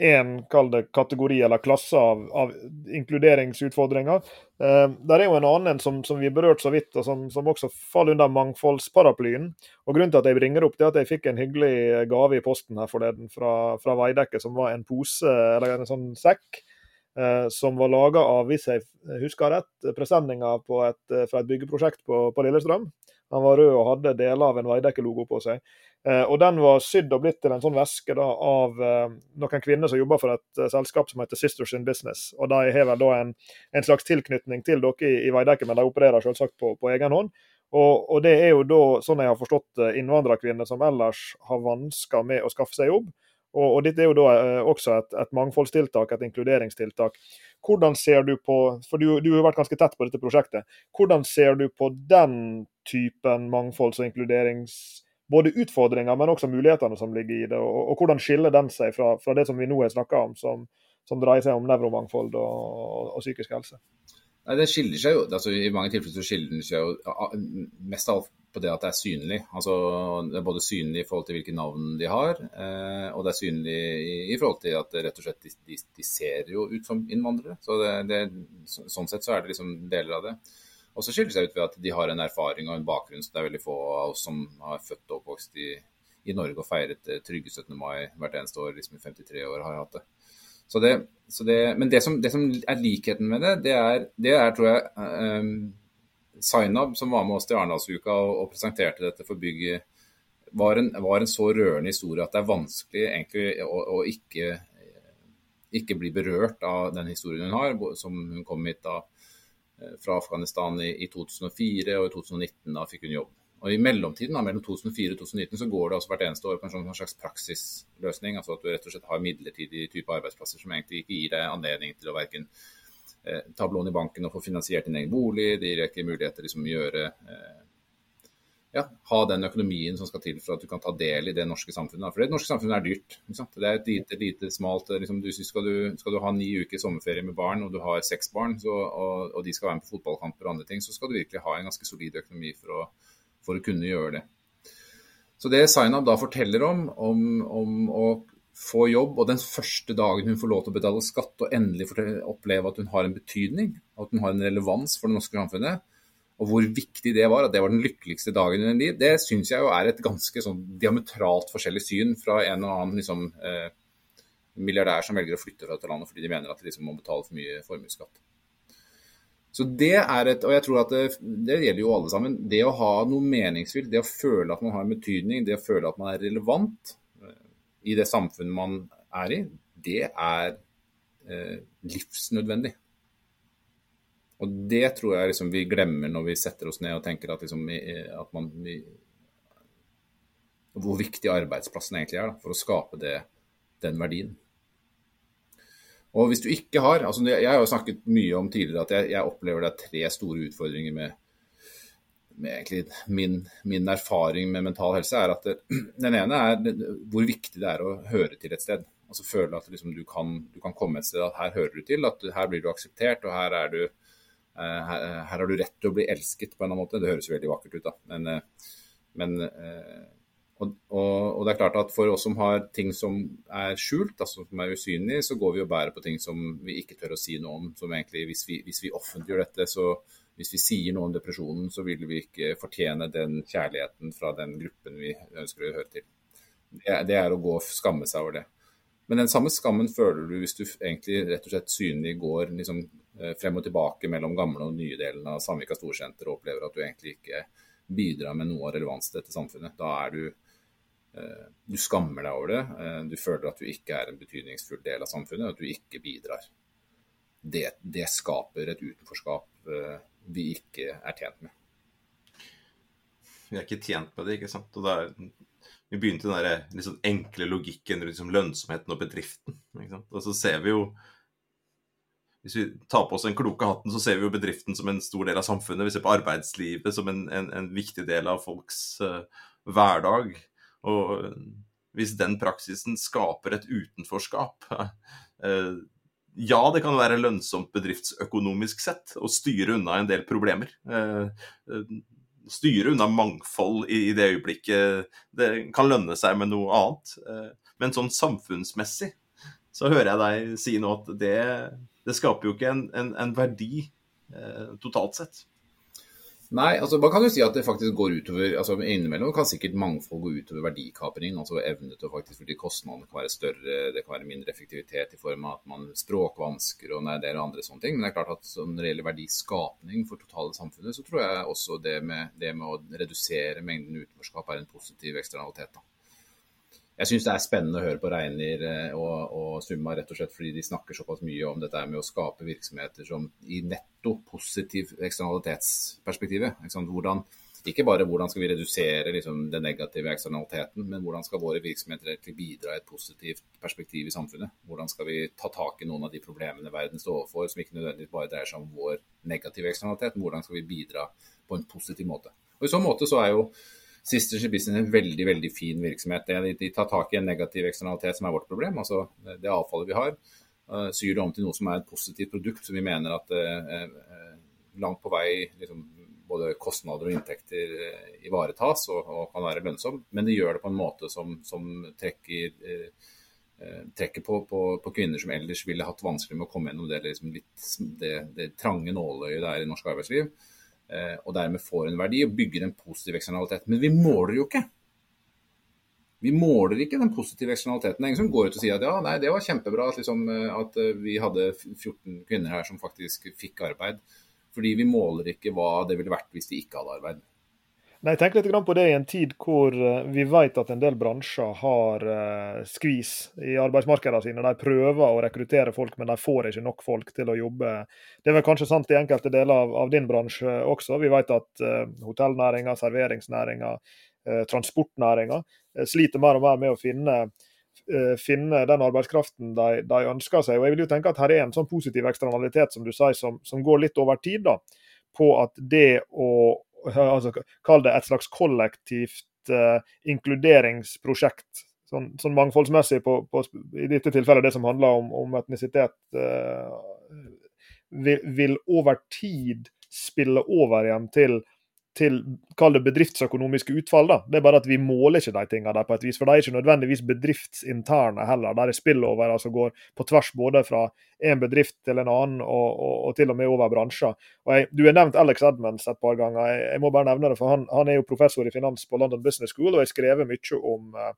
én kategori eller klasse av, av inkluderingsutfordringer. Uh, der er jo en annen som, som vi har berørt så vidt, og som, som, også faller under mangfoldsparaplyen. Og Grunnen til at jeg bringer opp, det er at jeg fikk en hyggelig gave i posten her forleden fra, fra Veidekke, som var en pose, eller en sånn sekk. som var laga av, hvis jeg husker rett, presenninger fra et byggeprosjekt på, på Lillestrøm. Han var rød og hadde deler av en Veidekke-logo på seg. Eh, og Den var sydd og blitt til en sånn veske da, av eh, noen kvinner som jobber for et eh, selskap som heter Sisters in Business. Og De har vel da en, en, slags tilknytning til dere i, i Veidekke, men de opererer selvsagt på, på egen hånd. Og, og, Det er jo da, sånn jeg har forstått innvandrerkvinner som ellers har vansker med å skaffe seg jobb. Og, og Dette er jo da også et, et mangfoldstiltak, et inkluderingstiltak. Hvordan ser du på, for du, du, har vært ganske tett på dette prosjektet, hvordan ser du på den typen mangfolds- og inkluderings... Både utfordringer, men også mulighetene som ligger i det. Og, og hvordan skiller den seg fra, fra, det som vi nå har snakka om, som, som, dreier seg om nevromangfold og, og, og psykisk helse? Nei, Det skiller seg jo, altså I mange tilfeller så skiller den seg jo mest av alt på det at det er synlig. Altså, det er både synlig i forhold til hvilke navn de har, eh, og det er synlig i, i, forhold til at rett og slett de, de, de ser jo ut som innvandrere. Så det, det, Sånn sett så er det liksom deler av det. Og så skiller det seg ut ved at de har en erfaring og en bakgrunn, så det er veldig få av oss som har født og oppvokst i, i Norge og feiret eh, trygge 17. mai hvert eneste år liksom i 53 år har hatt det. Så det, så det men det som, det som, er likheten med det, det er, det er tror jeg um, Zainab, som var med oss til Arendalsuka og, og, presenterte dette for bygget, var en, var en, så rørende historie at det er vanskelig egentlig å, å ikke, ikke, bli berørt av den historien hun har, som hun kom hit da eh, fra Afghanistan i, i 2004, og i 2019 da fikk hun jobb. Og I mellomtiden, da, mellom 2004 og 2019, så går det også hvert eneste år på en sånn slags praksisløsning. altså At du rett og slett har midlertidig type arbeidsplasser som egentlig ikke gir deg anledning til å verken ta opp lån i banken og få finansiert din egen bolig. Det gir ikke muligheter liksom, å gjøre eh, ja, ha den økonomien som skal til for at du kan ta del i det norske samfunnet. For det norske samfunnet er dyrt. Det er et lite, lite smalt liksom, du, skal, du, skal, du, ha ni uker sommerferie med barn, og du har seks barn, så, og, og, de skal være med på fotballkamper og andre ting, så skal du virkelig ha en ganske solid økonomi for å, for å kunne gjøre det. Så det Zainab da forteller om, om, om å få jobb, og den første dagen hun får lov til å betale skatt og endelig oppleve at hun har en betydning, at hun har en relevans for det norske samfunnet, og hvor viktig det var, at det var den lykkeligste dagen i hennes liv, det syns jeg jo er et ganske sånn diametralt forskjellig syn fra en og annen liksom, eh, milliardær som velger å flytte fra dette landet fordi de mener at de liksom må betale for mye formuesskatt. Så det er et, og jeg tror at det, det, gjelder jo alle sammen, det å ha noe meningsfylt, det å føle at man har en betydning, det å føle at man er relevant, i det samfunnet man er i, det er eh, livsnødvendig. Og det tror jeg liksom vi glemmer når vi setter oss ned og tenker at, liksom, at man vi, Hvor viktig arbeidsplassen egentlig er da, for å skape det, den verdien. Og hvis du ikke har altså Jeg har jo snakket mye om tidligere at jeg, jeg opplever det er tre store utfordringer med, egentlig min, min, erfaring med mental helse, er at det, den ene er hvor viktig det er å høre til et sted. Altså Føle at liksom du, kan, du, kan, komme et sted at her hører du til, at her blir du akseptert, og her er du, her, her, har du rett til å bli elsket på en eller annen måte. Det høres jo veldig vakkert ut, da. Men, men og, og, og, det er klart at For oss som har ting som er skjult, altså som er usynlige, så går vi og bærer på ting som vi ikke tør å si noe om. som egentlig Hvis vi, hvis vi offentliggjør dette, så hvis vi sier noe om depresjonen, så vil vi ikke fortjene den kjærligheten fra den gruppen vi ønsker å høre til. Det, er å gå og skamme seg over det. Men den samme skammen føler du hvis du egentlig rett og slett synlig går liksom, eh, frem og tilbake mellom gamle og nye delen av Sandvika storsenter og opplever at du egentlig ikke bidrar med noe av relevans til dette samfunnet. Da er du Eh, du skammer deg over det. Eh, du føler at du ikke er en betydningsfull del av samfunnet, at du ikke bidrar. Det, det skaper et utenforskap vi ikke er tjent med. Vi er ikke tjent med det, ikke sant. Og da vi begynte den der, liksom enkle logikken rundt liksom lønnsomheten og bedriften. Og så ser vi jo hvis vi tar på oss den kloke hatten, så ser vi jo bedriften som en stor del av samfunnet. Vi ser på arbeidslivet som en, en, en viktig del av folks uh, hverdag. Og hvis den praksisen skaper et utenforskap eh, Ja, det kan være lønnsomt bedriftsøkonomisk sett å styre unna en del problemer. Eh, eh, styre unna mangfold i det øyeblikket det kan lønne seg med noe annet. Men sånn samfunnsmessig så hører jeg deg si nå at det, det skaper jo ikke en, en, en verdi totalt sett. Nei, altså man kan jo si at det faktisk går utover altså Innimellom kan sikkert mangfold gå utover verdikapring. altså Evne til å faktisk fordi kostnadene kan være større, det kan være mindre effektivitet i form av at man språkvansker og det og andre sånne ting. Men det er klart at når det gjelder verdiskapning for totale samfunnet, så tror jeg også det med, det med å redusere mengden utenforskap er en positiv eksternalitet. da. Jeg syns det er spennende å høre på Reinier eh, og, og, Summa rett og slett fordi de snakker såpass mye om dette med å skape virksomheter som i netto positiv eksternalitetsperspektivet. Ikke, hvordan, ikke bare hvordan skal vi redusere liksom, den negative eksternaliteten, men hvordan skal våre virksomheter bidra i et positivt perspektiv i samfunnet. Hvordan skal vi ta tak i noen av de problemene verden står overfor, som ikke nødvendigvis bare dreier seg om vår negative eksternalitet, men hvordan skal vi bidra på en positiv måte. Og I så måte så er jo Sisters Business er en veldig veldig fin virksomhet. De, de, tar tak i en negativ eksternalitet som er vårt problem, altså det avfallet vi har. Uh, syr det om til noe som er et positivt produkt som vi mener at uh, langt på vei liksom, både kostnader og inntekter ivaretas og, og, kan være lønnsom. Men de gjør det på en måte som, som trekker, trekker på, på, på, kvinner som ellers ville hatt vanskelig med å komme gjennom det, liksom litt, det, det trange nåløyet det er i norsk arbeidsliv. Eh, og dermed får en verdi og bygger en positiv eksternalitet. Men vi måler jo ikke. Vi måler ikke den positive eksternaliteten. Er ingen som går ut og sier at ja, nei, det var kjempebra at, liksom, eh, at eh, vi hadde 14 kvinner her som faktisk fikk arbeid. Fordi vi måler ikke hva det ville vært hvis de ikke hadde arbeid. Nei, tenker litt på det i en tid hvor eh, vi vet at en del bransjer har uh, skvis i arbeidsmarkedene sine. De prøver å rekruttere folk, men de får ikke nok folk til å jobbe. Det er vel kanskje sant i enkelte deler av, av din bransje også. Vi vet at uh, hotellnæringa, serveringsnæringa, transportnæringa sliter mer og mer med å finne, finne den arbeidskraften de, de, ønsker seg. Og jeg vil jo tenke at her er en sånn positiv eksternalitet som du sier, som, som går litt over tid. da, på at det å altså, Kall det et slags kollektivt uh, inkluderingsprosjekt. Sånn, sånn mangfoldsmessig på, på, i dette tilfellet det som handler om, om etnisitet, uh, vil, vil, over tid spille over igjen til til kall det bedriftsøkonomiske utfall. da. Det er bare at vi måler ikke de tingene der på et vis. For de er ikke nødvendigvis bedriftsinterne heller. Der er spillover altså går på tvers både fra en bedrift til en annen, og, og, og til og med over bransjer. Og jeg, Du har nevnt Alex Edmonds et par ganger. Jeg, jeg må bare nevne det, for han, han, er jo professor i finans på London Business School og har skrevet mye om uh,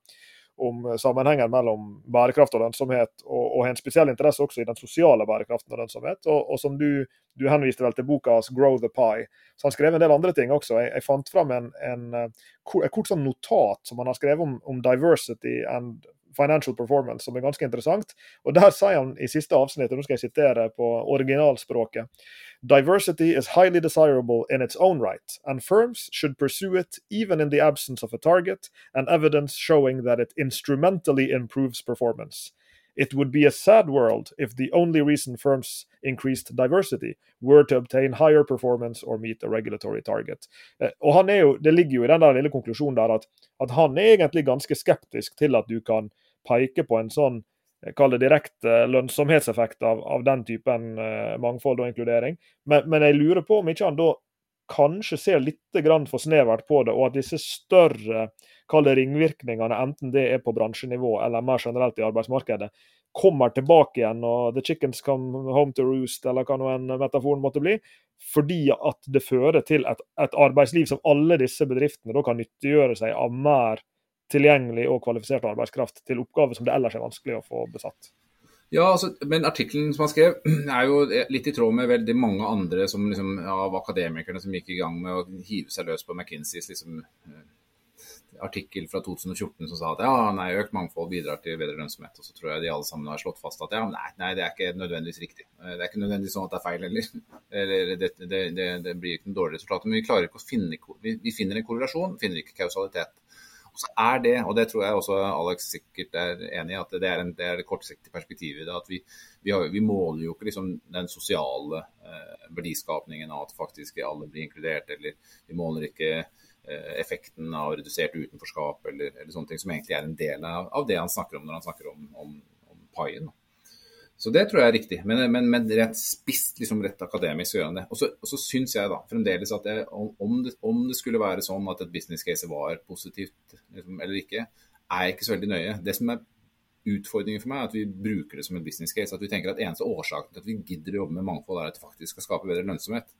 om sammenhengen mellom bærekraft og lønnsomhet, og, og har en spesiell interesse også i den sosiale bærekraften og lønnsomhet. Og, og som du, du, henviste vel til boka 'Grow the Pie'. Så han skrev en del andre ting også. Jeg, jeg fant fram en, en, eh, kort sånn notat som han har skrevet om, om diversity and financial performance, som er ganske interessant. Og Der sier han i siste avsnitt, og nå skal jeg sitere på originalspråket Diversity is highly desirable in its own right, and firms should pursue it even in the absence of a target and evidence showing that it instrumentally improves performance. It would be a sad world if the only reason firms increased diversity were to obtain higher performance or meet a regulatory target. Eh, og han er jo, Det ligger jo i den der lille konklusjonen der at, at han er egentlig ganske skeptisk til at du kan peke på en sånn kall det direkte lønnsomhetseffekt av, av den typen uh, mangfold og inkludering. Men, men, jeg lurer på om ikke han da kanskje ser litt for snevert på det, og at disse større ringvirkningene, enten det er på bransjenivå eller mer generelt i arbeidsmarkedet, kommer tilbake igjen og the chickens come home to roost, eller hva nå en metaforen måtte bli, fordi at det fører til et, et arbeidsliv som alle disse bedriftene da kan nyttiggjøre seg av mer tilgjengelig og kvalifisert arbeidskraft til oppgaver som det ellers er vanskelig å få besatt. Ja, altså, men artikkelen som han skrev, er jo litt i tråd med veldig mange andre som, liksom, av akademikerne som gikk i gang med å hive seg løs på McKinseys liksom, eh, artikkel fra 2014 som sa at ja, nei, økt mangfold bidrar til bedre lønnsomhet. Og så tror jeg de alle sammen har slått fast at ja, nei, nei, det er ikke nødvendigvis riktig. Det er ikke nødvendigvis sånn at det er feil heller. Eller det, det, det, det blir ikke noe dårlig resultat. Men vi klarer ikke å finne vi, vi finner en korrelasjon, finner ikke kausalitet. Så er det, og det tror jeg også Alex sikkert er enig i, at det er, en, det, er det kortsiktige perspektivet i det. At vi, vi, har, vi, måler jo ikke liksom den sosiale eh, verdiskapningen av at faktisk alle blir inkludert, eller vi måler ikke eh, effekten av redusert utenforskap eller, eller, sånne ting som egentlig er en del av, av, det han snakker om når han snakker om, om, om paien. Så det tror jeg er riktig. Men, men, men rett spist, liksom rett akademisk gjør han det. Og så, og så syns jeg da fremdeles at jeg, om, det, om, det, skulle være sånn at et business case var positivt liksom, eller ikke, er jeg ikke så veldig nøye. Det som er utfordringen for meg, er at vi bruker det som et business case. At vi tenker at eneste årsaken til at vi gidder å jobbe med mangfold, er at det faktisk skal skape bedre lønnsomhet.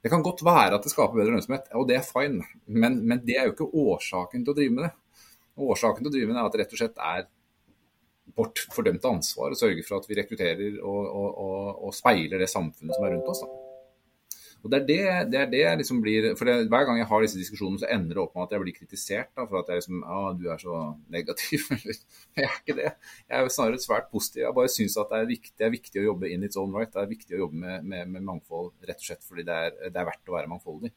Det kan godt være at det skaper bedre lønnsomhet, og det er fine, men, men det er jo ikke årsaken til å drive med det. Årsaken til å drive med det er at det rett og slett er vårt fordømte ansvar å sørge for at vi rekrutterer og, og, og, og, speiler det samfunnet som er rundt oss. Da. Og Det er det, det, er det liksom blir, for det, Hver gang jeg har disse diskusjonene, så ender det opp med at jeg blir kritisert da, for at jeg liksom, ah, du er så negativ. jeg er ikke det. Jeg er snarere svært positiv. Jeg bare syns at det er, viktig, det er, viktig, å jobbe in its own right. Det er viktig å jobbe med, med, med mangfold rett og slett fordi det er, det er, verdt å være mangfoldig.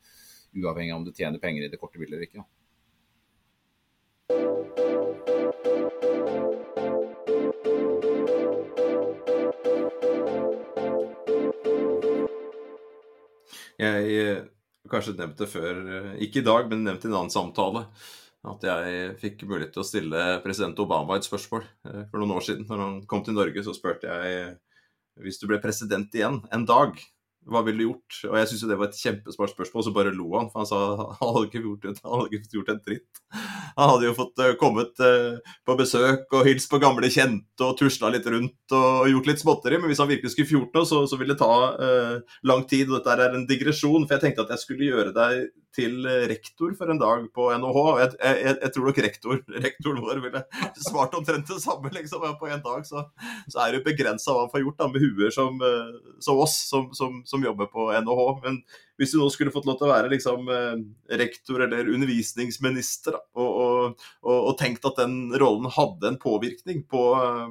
Uavhengig av om du tjener penger i det korte bildet eller ikke. Da. Jeg eh, kanskje nevnte før, eh, ikke i dag, men nevnte i en annen samtale, at jeg fikk mulighet til å stille president Obama et spørsmål eh, for noen år siden. Når han kom til Norge, så spurte jeg hvis du ble president igjen en dag, hva ville du gjort? Og jeg syns det var et kjempesmart spørsmål, så bare lo han. For han sa han hadde ikke gjort, han hadde ikke gjort en dritt. Han hadde jo fått uh, kommet uh, på besøk og hilst på gamle kjente og tusla litt rundt og gjort litt småtteri, men hvis han virkelig skulle fjort noe, så, så ville det ta uh, lang tid. Og dette er en digresjon, for jeg tenkte at jeg skulle gjøre deg til rektor for en dag på NHH. Jeg, jeg, jeg tror nok rektor, rektoren vår ville svart omtrent det samme. liksom, På en dag så, så er det begrensa hva han får gjort da, med huer som, som oss, som, som som jobber på NHH. Men hvis du nå skulle fått lov til å være liksom, eh, rektor eller undervisningsminister, da, og, og, og, og, tenkt at den rollen hadde en påvirkning på,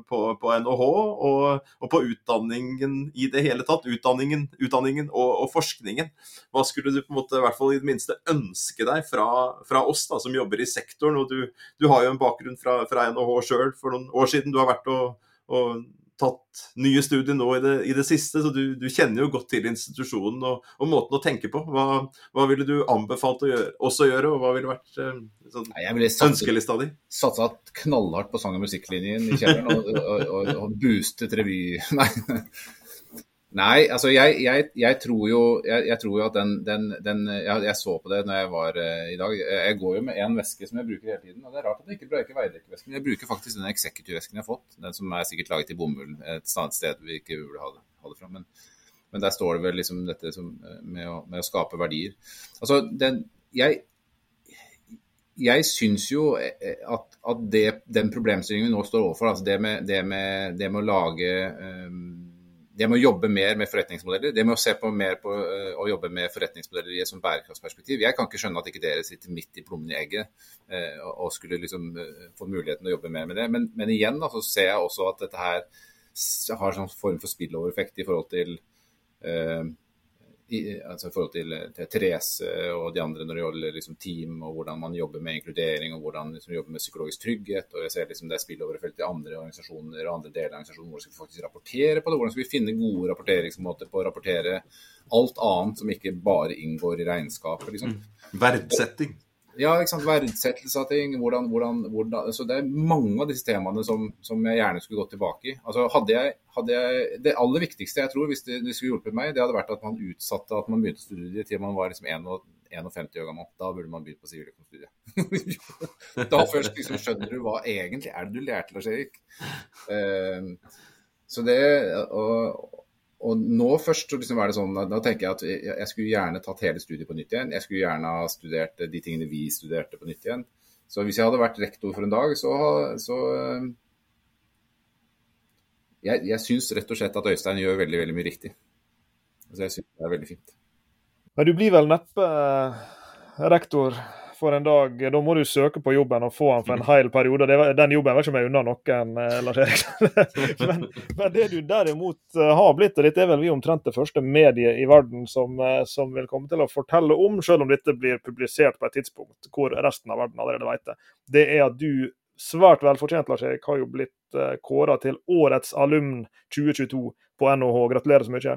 på, på NHH og, på utdanningen i det hele tatt, utdanningen, utdanningen og, forskningen, hva skulle du på en måte i hvert fall i det minste ønske deg fra, fra oss da, som jobber i sektoren? og Du, du har jo en bakgrunn fra, fra NHH sjøl for noen år siden. Du har vært og, og tatt nye studier nå i det, i det siste, så du, du, kjenner jo godt til institusjonen og, og måten å tenke på. Hva, hva, ville du anbefalt å gjøre, også gjøre, og hva ville vært eh, sånn, ønskelista di? Satsa knallhardt på sang- og musikklinjen i kjelleren og, og, og, og boostet revy... Nei. Nei, altså jeg, jeg, jeg, tror, jo, jeg tror, jo, at den, den, den jeg, så på det når jeg var uh, i dag. Jeg går jo med én veske som jeg bruker hele tiden. og Det er rart at jeg ikke bruker veidekkervesken. Men jeg bruker faktisk den executive-vesken jeg har fått. Den som er sikkert laget i bomull et annet sted vi ikke burde ha det, ha det fra. Men, men, der står det vel liksom dette som, eh, med, å, med, å, skape verdier. Altså, den, jeg, jeg syns jo eh, at, at det, den problemstillingen vi nå står overfor, altså det med, det med, det med å lage um, det med å jobbe mer med forretningsmodeller, det med å se på mer på uh, å jobbe med forretningsmodeller i et sånt bærekraftsperspektiv. Jeg kan ikke skjønne at ikke dere sitter midt i plommen i egget uh, og skulle liksom uh, få muligheten å jobbe mer med det. Men, men igjen da, så ser jeg også at dette her har en sånn form for spillover-effekt i forhold til i, altså i forhold til, til, Therese og de andre når det gjelder liksom team og hvordan man jobber med inkludering og hvordan man liksom jobber med psykologisk trygghet. og jeg ser liksom Det er spilloverfelt til andre organisasjoner og andre deler av organisasjonen. Hvordan skal vi faktisk rapportere på det? Hvordan skal vi finne gode rapporteringsmåter på å rapportere alt annet som ikke bare inngår i regnskapet? liksom. Mm. Verdsetting. Ja, ikke sant. Verdsettelse av ting. Hvordan, hvordan, hvordan, så det er mange av disse temaene som, som jeg gjerne skulle gått tilbake i. Altså, hadde jeg, hadde jeg, det aller viktigste jeg tror, hvis det, det, skulle hjulpet meg, det hadde vært at man utsatte at man begynte studiet til man var liksom 51 år gammel. Da burde man begynt på siviløkonomistudiet. da først liksom skjønner du hva egentlig er det du lærte, Lars Erik. Uh, så det, og, og nå først liksom er det sånn, da tenker jeg at jeg skulle gjerne tatt hele studiet på nytt igjen. Jeg skulle gjerne ha studert de tingene vi studerte på nytt igjen. Så hvis jeg hadde vært rektor for en dag, så, så eh, Jeg, jeg syns rett og slett at Øystein gjør veldig, veldig mye riktig. Så jeg syns det er veldig fint. Men du blir vel neppe eh, rektor for en dag. Da må du søke på jobben og få den for en hel periode. den jobben var ikke om unna noen, eh, Lars Eriksen. men, men, det du derimot eh, har blitt, og dette er vel vi omtrent det første mediet i verden som, eh, som, vil komme til å fortelle om, selv om dette blir publisert på et tidspunkt hvor resten av verden allerede vet det, det er at du svært velfortjent, Lars Erik, har jo blitt kåra til årets alumn 2022 på NHH. Gratulerer så mye.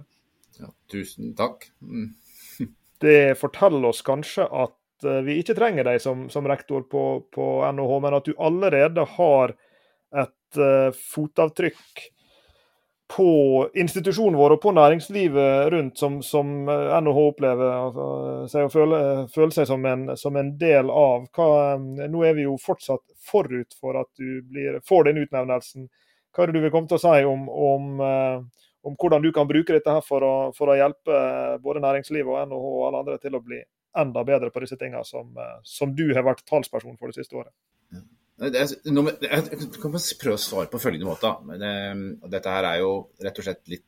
Ja, tusen takk. Mm. det forteller oss kanskje at Eh, vi ikke trenger deg som, som rektor på, på, NHH, men at du allerede har et uh, fotavtrykk på institusjonen vår og på næringslivet rundt som, som NHH opplever altså, seg å føle, føle, seg som en, som en del av. Hva, nå er vi jo fortsatt forut for at du blir, får den utnevnelsen. Hva er det du vil komme til å si om, om, om hvordan du kan bruke dette her for å, for å hjelpe både næringslivet og NHH og alle andre til å bli enda bedre på disse tingene som, eh, som du har vært talsperson for det siste året? Jeg kan prøve å svare på følgende måte. Det, dette her er jo rett og slett litt,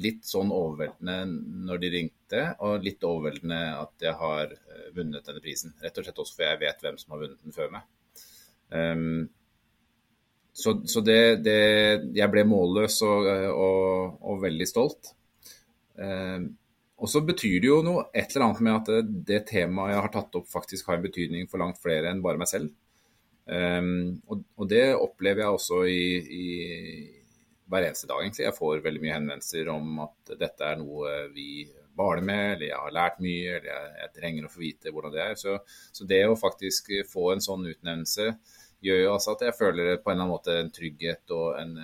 litt, sånn overveldende når de ringte, og litt overveldende at jeg har eh, vunnet denne prisen. Rett og slett også for jeg vet hvem som har vunnet den før meg. Um, så, så det, det, Jeg ble målløs og, og, og veldig stolt. Um, og så betyr det jo noe et eller annet med at det, temaet jeg har tatt opp, faktisk har en betydning for langt flere enn bare meg selv. Um, og, og, det opplever jeg også i, i, hver eneste dag, egentlig. Jeg får veldig mye henvendelser om at dette er noe vi baler med, eller jeg har lært mye, eller jeg, jeg trenger å få vite hvordan det er. Så, så, det å faktisk få en sånn utnevnelse gjør jo altså at jeg føler på en eller annen måte en trygghet og en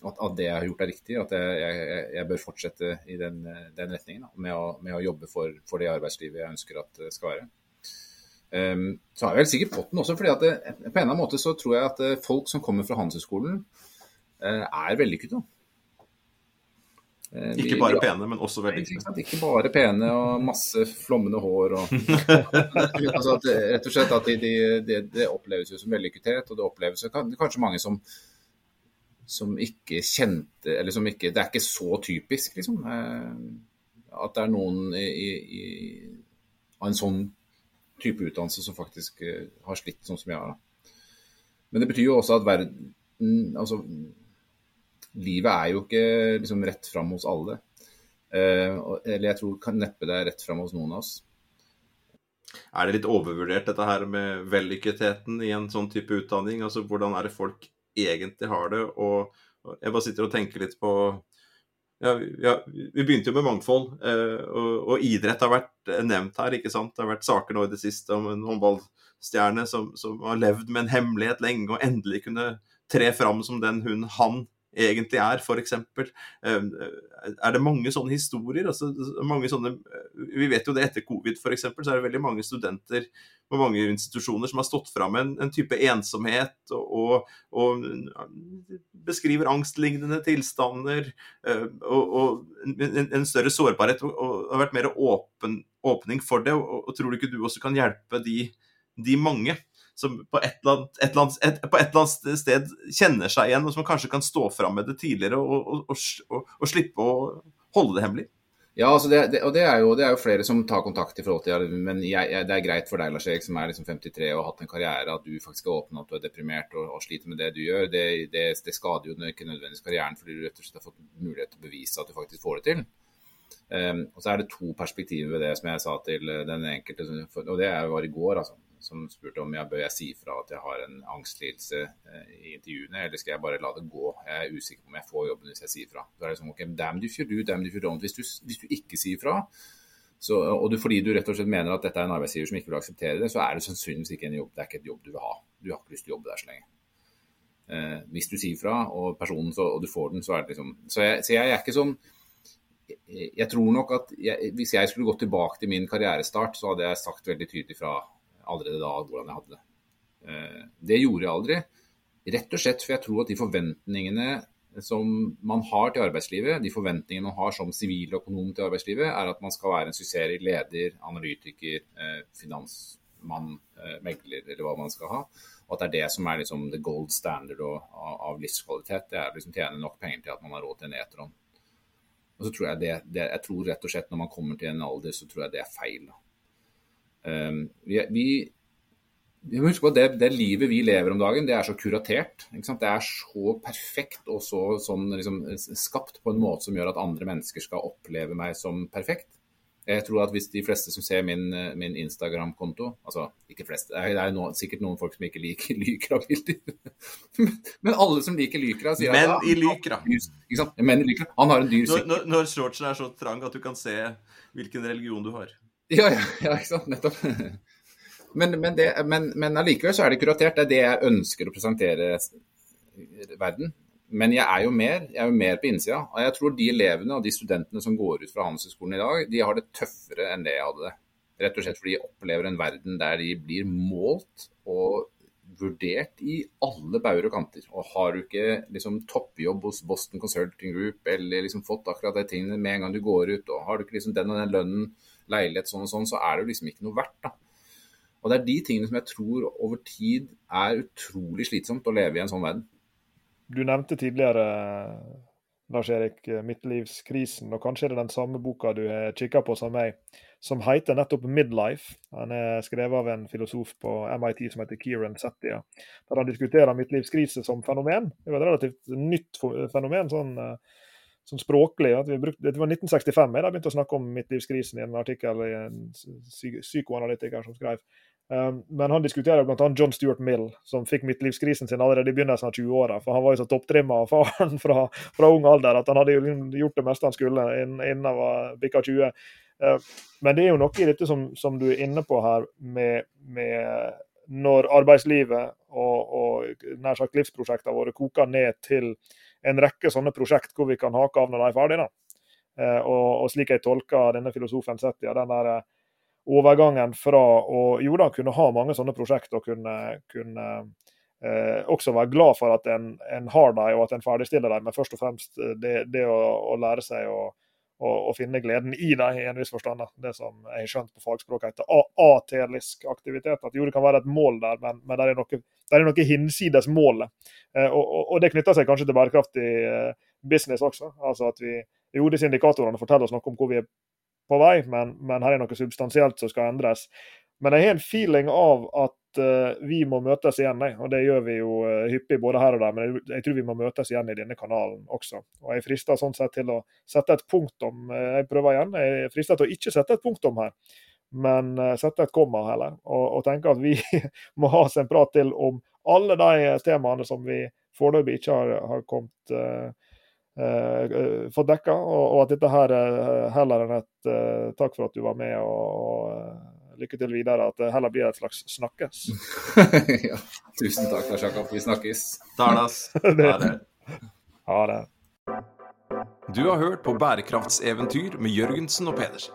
at, at, det jeg har gjort er riktig. At jeg, jeg, jeg bør fortsette i den, den retningen da, med, å, med, å, jobbe for, for, det arbeidslivet jeg ønsker at det skal være. Um, så har jeg vel sikkert fått den også, fordi at det, på en eller annen måte så tror jeg at eh, folk som kommer fra Handelshøyskolen, uh, er vellykkede. Uh, ikke bare pene, men også vellykkede. Ikke bare pene og masse flommende hår. Og, altså at, rett og slett at det de, de, de oppleves jo som vellykkethet, og det oppleves kanskje mange som som ikke kjente Eller som ikke Det er ikke så typisk, liksom. Eh, at det er noen i, i, av en sånn type utdannelse som faktisk eh, har slitt sånn som jeg har. Men det betyr jo også at verden Altså, livet er jo ikke liksom rett fram hos alle. Eh, eller jeg tror neppe det er rett fram hos noen av oss. Er det litt overvurdert dette her med vellykketheten i en sånn type utdanning? Altså Hvordan er det folk egentlig har det. Og, jeg bare sitter og tenker litt på ja, ja, Vi begynte jo med mangfold, eh, og, og, idrett har vært nevnt her. ikke sant? Det har vært saker nå i det siste om en håndballstjerne som, som har levd med en hemmelighet lenge, og endelig kunne tre fram som den hun han egentlig er, f.eks. Ehm, er det mange sånne historier? Altså, mange sånne, vi vet jo det etter covid f.eks. så er det veldig mange studenter og mange institusjoner som har stått fram med en, en, type ensomhet og, og, og beskriver angstlignende tilstander ehm, og, og en, en, større sårbarhet og har vært mer åpen, åpning for det. Og, tror du ikke du også kan hjelpe de, de mange? Som på et, annet, et, annet, et, på et eller annet sted kjenner seg igjen, og som kanskje kan stå fram med det tidligere og, og, og, og slippe å holde det hemmelig? Ja, altså det, det, og det er, jo, det er, jo, flere som tar kontakt i forhold til det. Men jeg, jeg, det er greit for deg, Lars Erik, som er liksom 53 og har hatt en karriere, at du faktisk er åpen, at du er deprimert og, sliter med det du gjør. Det, skader jo ikke nødvendigvis karrieren, fordi du rett og slett har fått mulighet til å bevise at du faktisk får det til. Um, og så er det to perspektiver ved det som jeg sa til den enkelte, og det var i går. altså som spurte om jeg bør jeg si fra at jeg har en angstlidelse eh, i intervjuene, eller skal jeg bare la det gå. Jeg er usikker på om jeg får jobben hvis jeg sier fra. Da er det sånn, ok, damn if you do, damn if you don't. Hvis du, hvis du ikke sier fra, Så, og du, fordi du rett og slett mener at dette er en arbeidsgiver som ikke vil akseptere det, så er det sannsynligvis ikke en jobb. Det er ikke et jobb du vil ha. Du har ikke lyst til å jobbe der så lenge. Eh, hvis du sier fra, og personen så, og du får den, så er det liksom Så jeg, så jeg er ikke sånn Jeg tror nok at jeg, hvis jeg skulle gått tilbake til min karrierestart, så hadde jeg sagt veldig tydelig fra allerede da hvordan jeg hadde det. Eh, det gjorde jeg aldri. Rett og slett for jeg tror at de forventningene som man har til arbeidslivet, de forventningene man har som siviløkonom til arbeidslivet, er at man skal være en suksessrik leder, analytiker, eh, finansmann, eh, megler eller hva man skal ha. Og at det er det som er liksom the gold standard av, livskvalitet. Det er liksom tjene nok penger til at man har råd til en etron. Og så tror jeg det, det, jeg tror rett og slett når man kommer til en alder, så tror jeg det er feil. Um, vi, vi vi må huske på at det, det, livet vi lever om dagen, det er så kuratert. Det er så perfekt og så sånn, liksom, skapt på en måte som gjør at andre mennesker skal oppleve meg som perfekt. Jeg tror at hvis de fleste som ser min, min Instagram-konto Altså, ikke fleste, det er jo no, sikkert noen folk som ikke liker Lykra-bilder. Men alle som liker Lykra, sier Men at i Lykra. Men i Lykra. Han har en dyr sykkel. Når, når shortsen er så trang at du kan se hvilken religion du har. Ja, ja, ja ikke sant. Nettopp. Men, men, det, men, men allikevel så er det kuratert. Det er det jeg ønsker å presentere verden. Men jeg er jo mer, jeg er jo mer på innsida. Og jeg tror de elevene og de studentene som går ut fra Handelshøyskolen i dag, de har det tøffere enn det jeg hadde. Rett og slett fordi de opplever en verden der de blir målt og vurdert i alle bauger og kanter. Og har du ikke liksom toppjobb hos Boston Consulting Group eller liksom fått akkurat de tingene med en gang du går ut, og har du ikke liksom den og den lønnen, leilighet sånn og sånn, så er det jo liksom ikke noe verdt. da. Og det er de tingene som jeg tror over tid er utrolig slitsomt å leve i en sånn verden. Du nevnte tidligere Lars Erik, midtlivskrisen, og kanskje er det den samme boka du har kikka på som meg, som heter nettopp 'Midlife'. Den er skrevet av en filosof på MIT som heter Kieran Settia. Der han diskuterer midtlivskrise som fenomen. Det var et relativt nytt fenomen. sånn sånn språklig. at vi brukte, Det var 1965 jeg da begynte å snakke om midtlivskrisen i en artikkel i en psykoanalytiker som skrev. Um, men han diskuterer bl.a. John Stuart Mill, som fikk midtlivskrisen sin allerede i begynnelsen av 20-åra. For han var jo så topptrimma av faren fra, fra, ung alder at han hadde gjort det meste han skulle innen han var bikka 20. Uh, men det er jo noe i dette som, som du er inne på her, med, med når arbeidslivet og, og nær sagt livsprosjektene våre koker ned til en rekke sånne prosjekt hvor vi kan hake av når de er ferdige. Uh, og, og, slik jeg tolker denne filosofen sett, ja, den der overgangen fra å jo da kunne ha mange sånne prosjekt og kunne, kunne eh, også være glad for at en, en har dem og at en ferdigstiller dem, men først og fremst eh, det, det å, å, lære seg å, å, å, finne gleden i dem i en viss forstand. Det som jeg har skjønt på fagspråket heter atelisk aktivitet. At jo, det kan være et mål der, men, men det er noe, er noe hinsides målet. Eh, og, og, og, det knytter seg kanskje til bærekraftig eh, business også. altså at vi jo, disse indikatorene forteller oss noe om hvor vi er på vei, men, men, her er noe substansielt som skal endres. Men jeg har en feeling av at vi må møtes igjen, nei. og det gjør vi jo uh, hyppig både her og der. Men jeg, tror vi må møtes igjen i denne kanalen også. Og Jeg frister sånn sett til å sette et punktum. Uh, jeg prøver igjen. Jeg frister til å ikke sette et punktum her, men sette et komma heller. Og, og tenke at vi må ha oss en prat til om alle de temaene som vi foreløpig ikke har, har kommet uh, fått dekka, og, og, at dette her er heller enn et uh, takk for at du var med, og, og lykke til videre. At det heller blir et slags snakkes. ja, tusen takk, Lars Jakob. Vi snakkes. Talas. Ha det. Ha det. Du har hørt på Bærekraftseventyr med Jørgensen og Pedersen.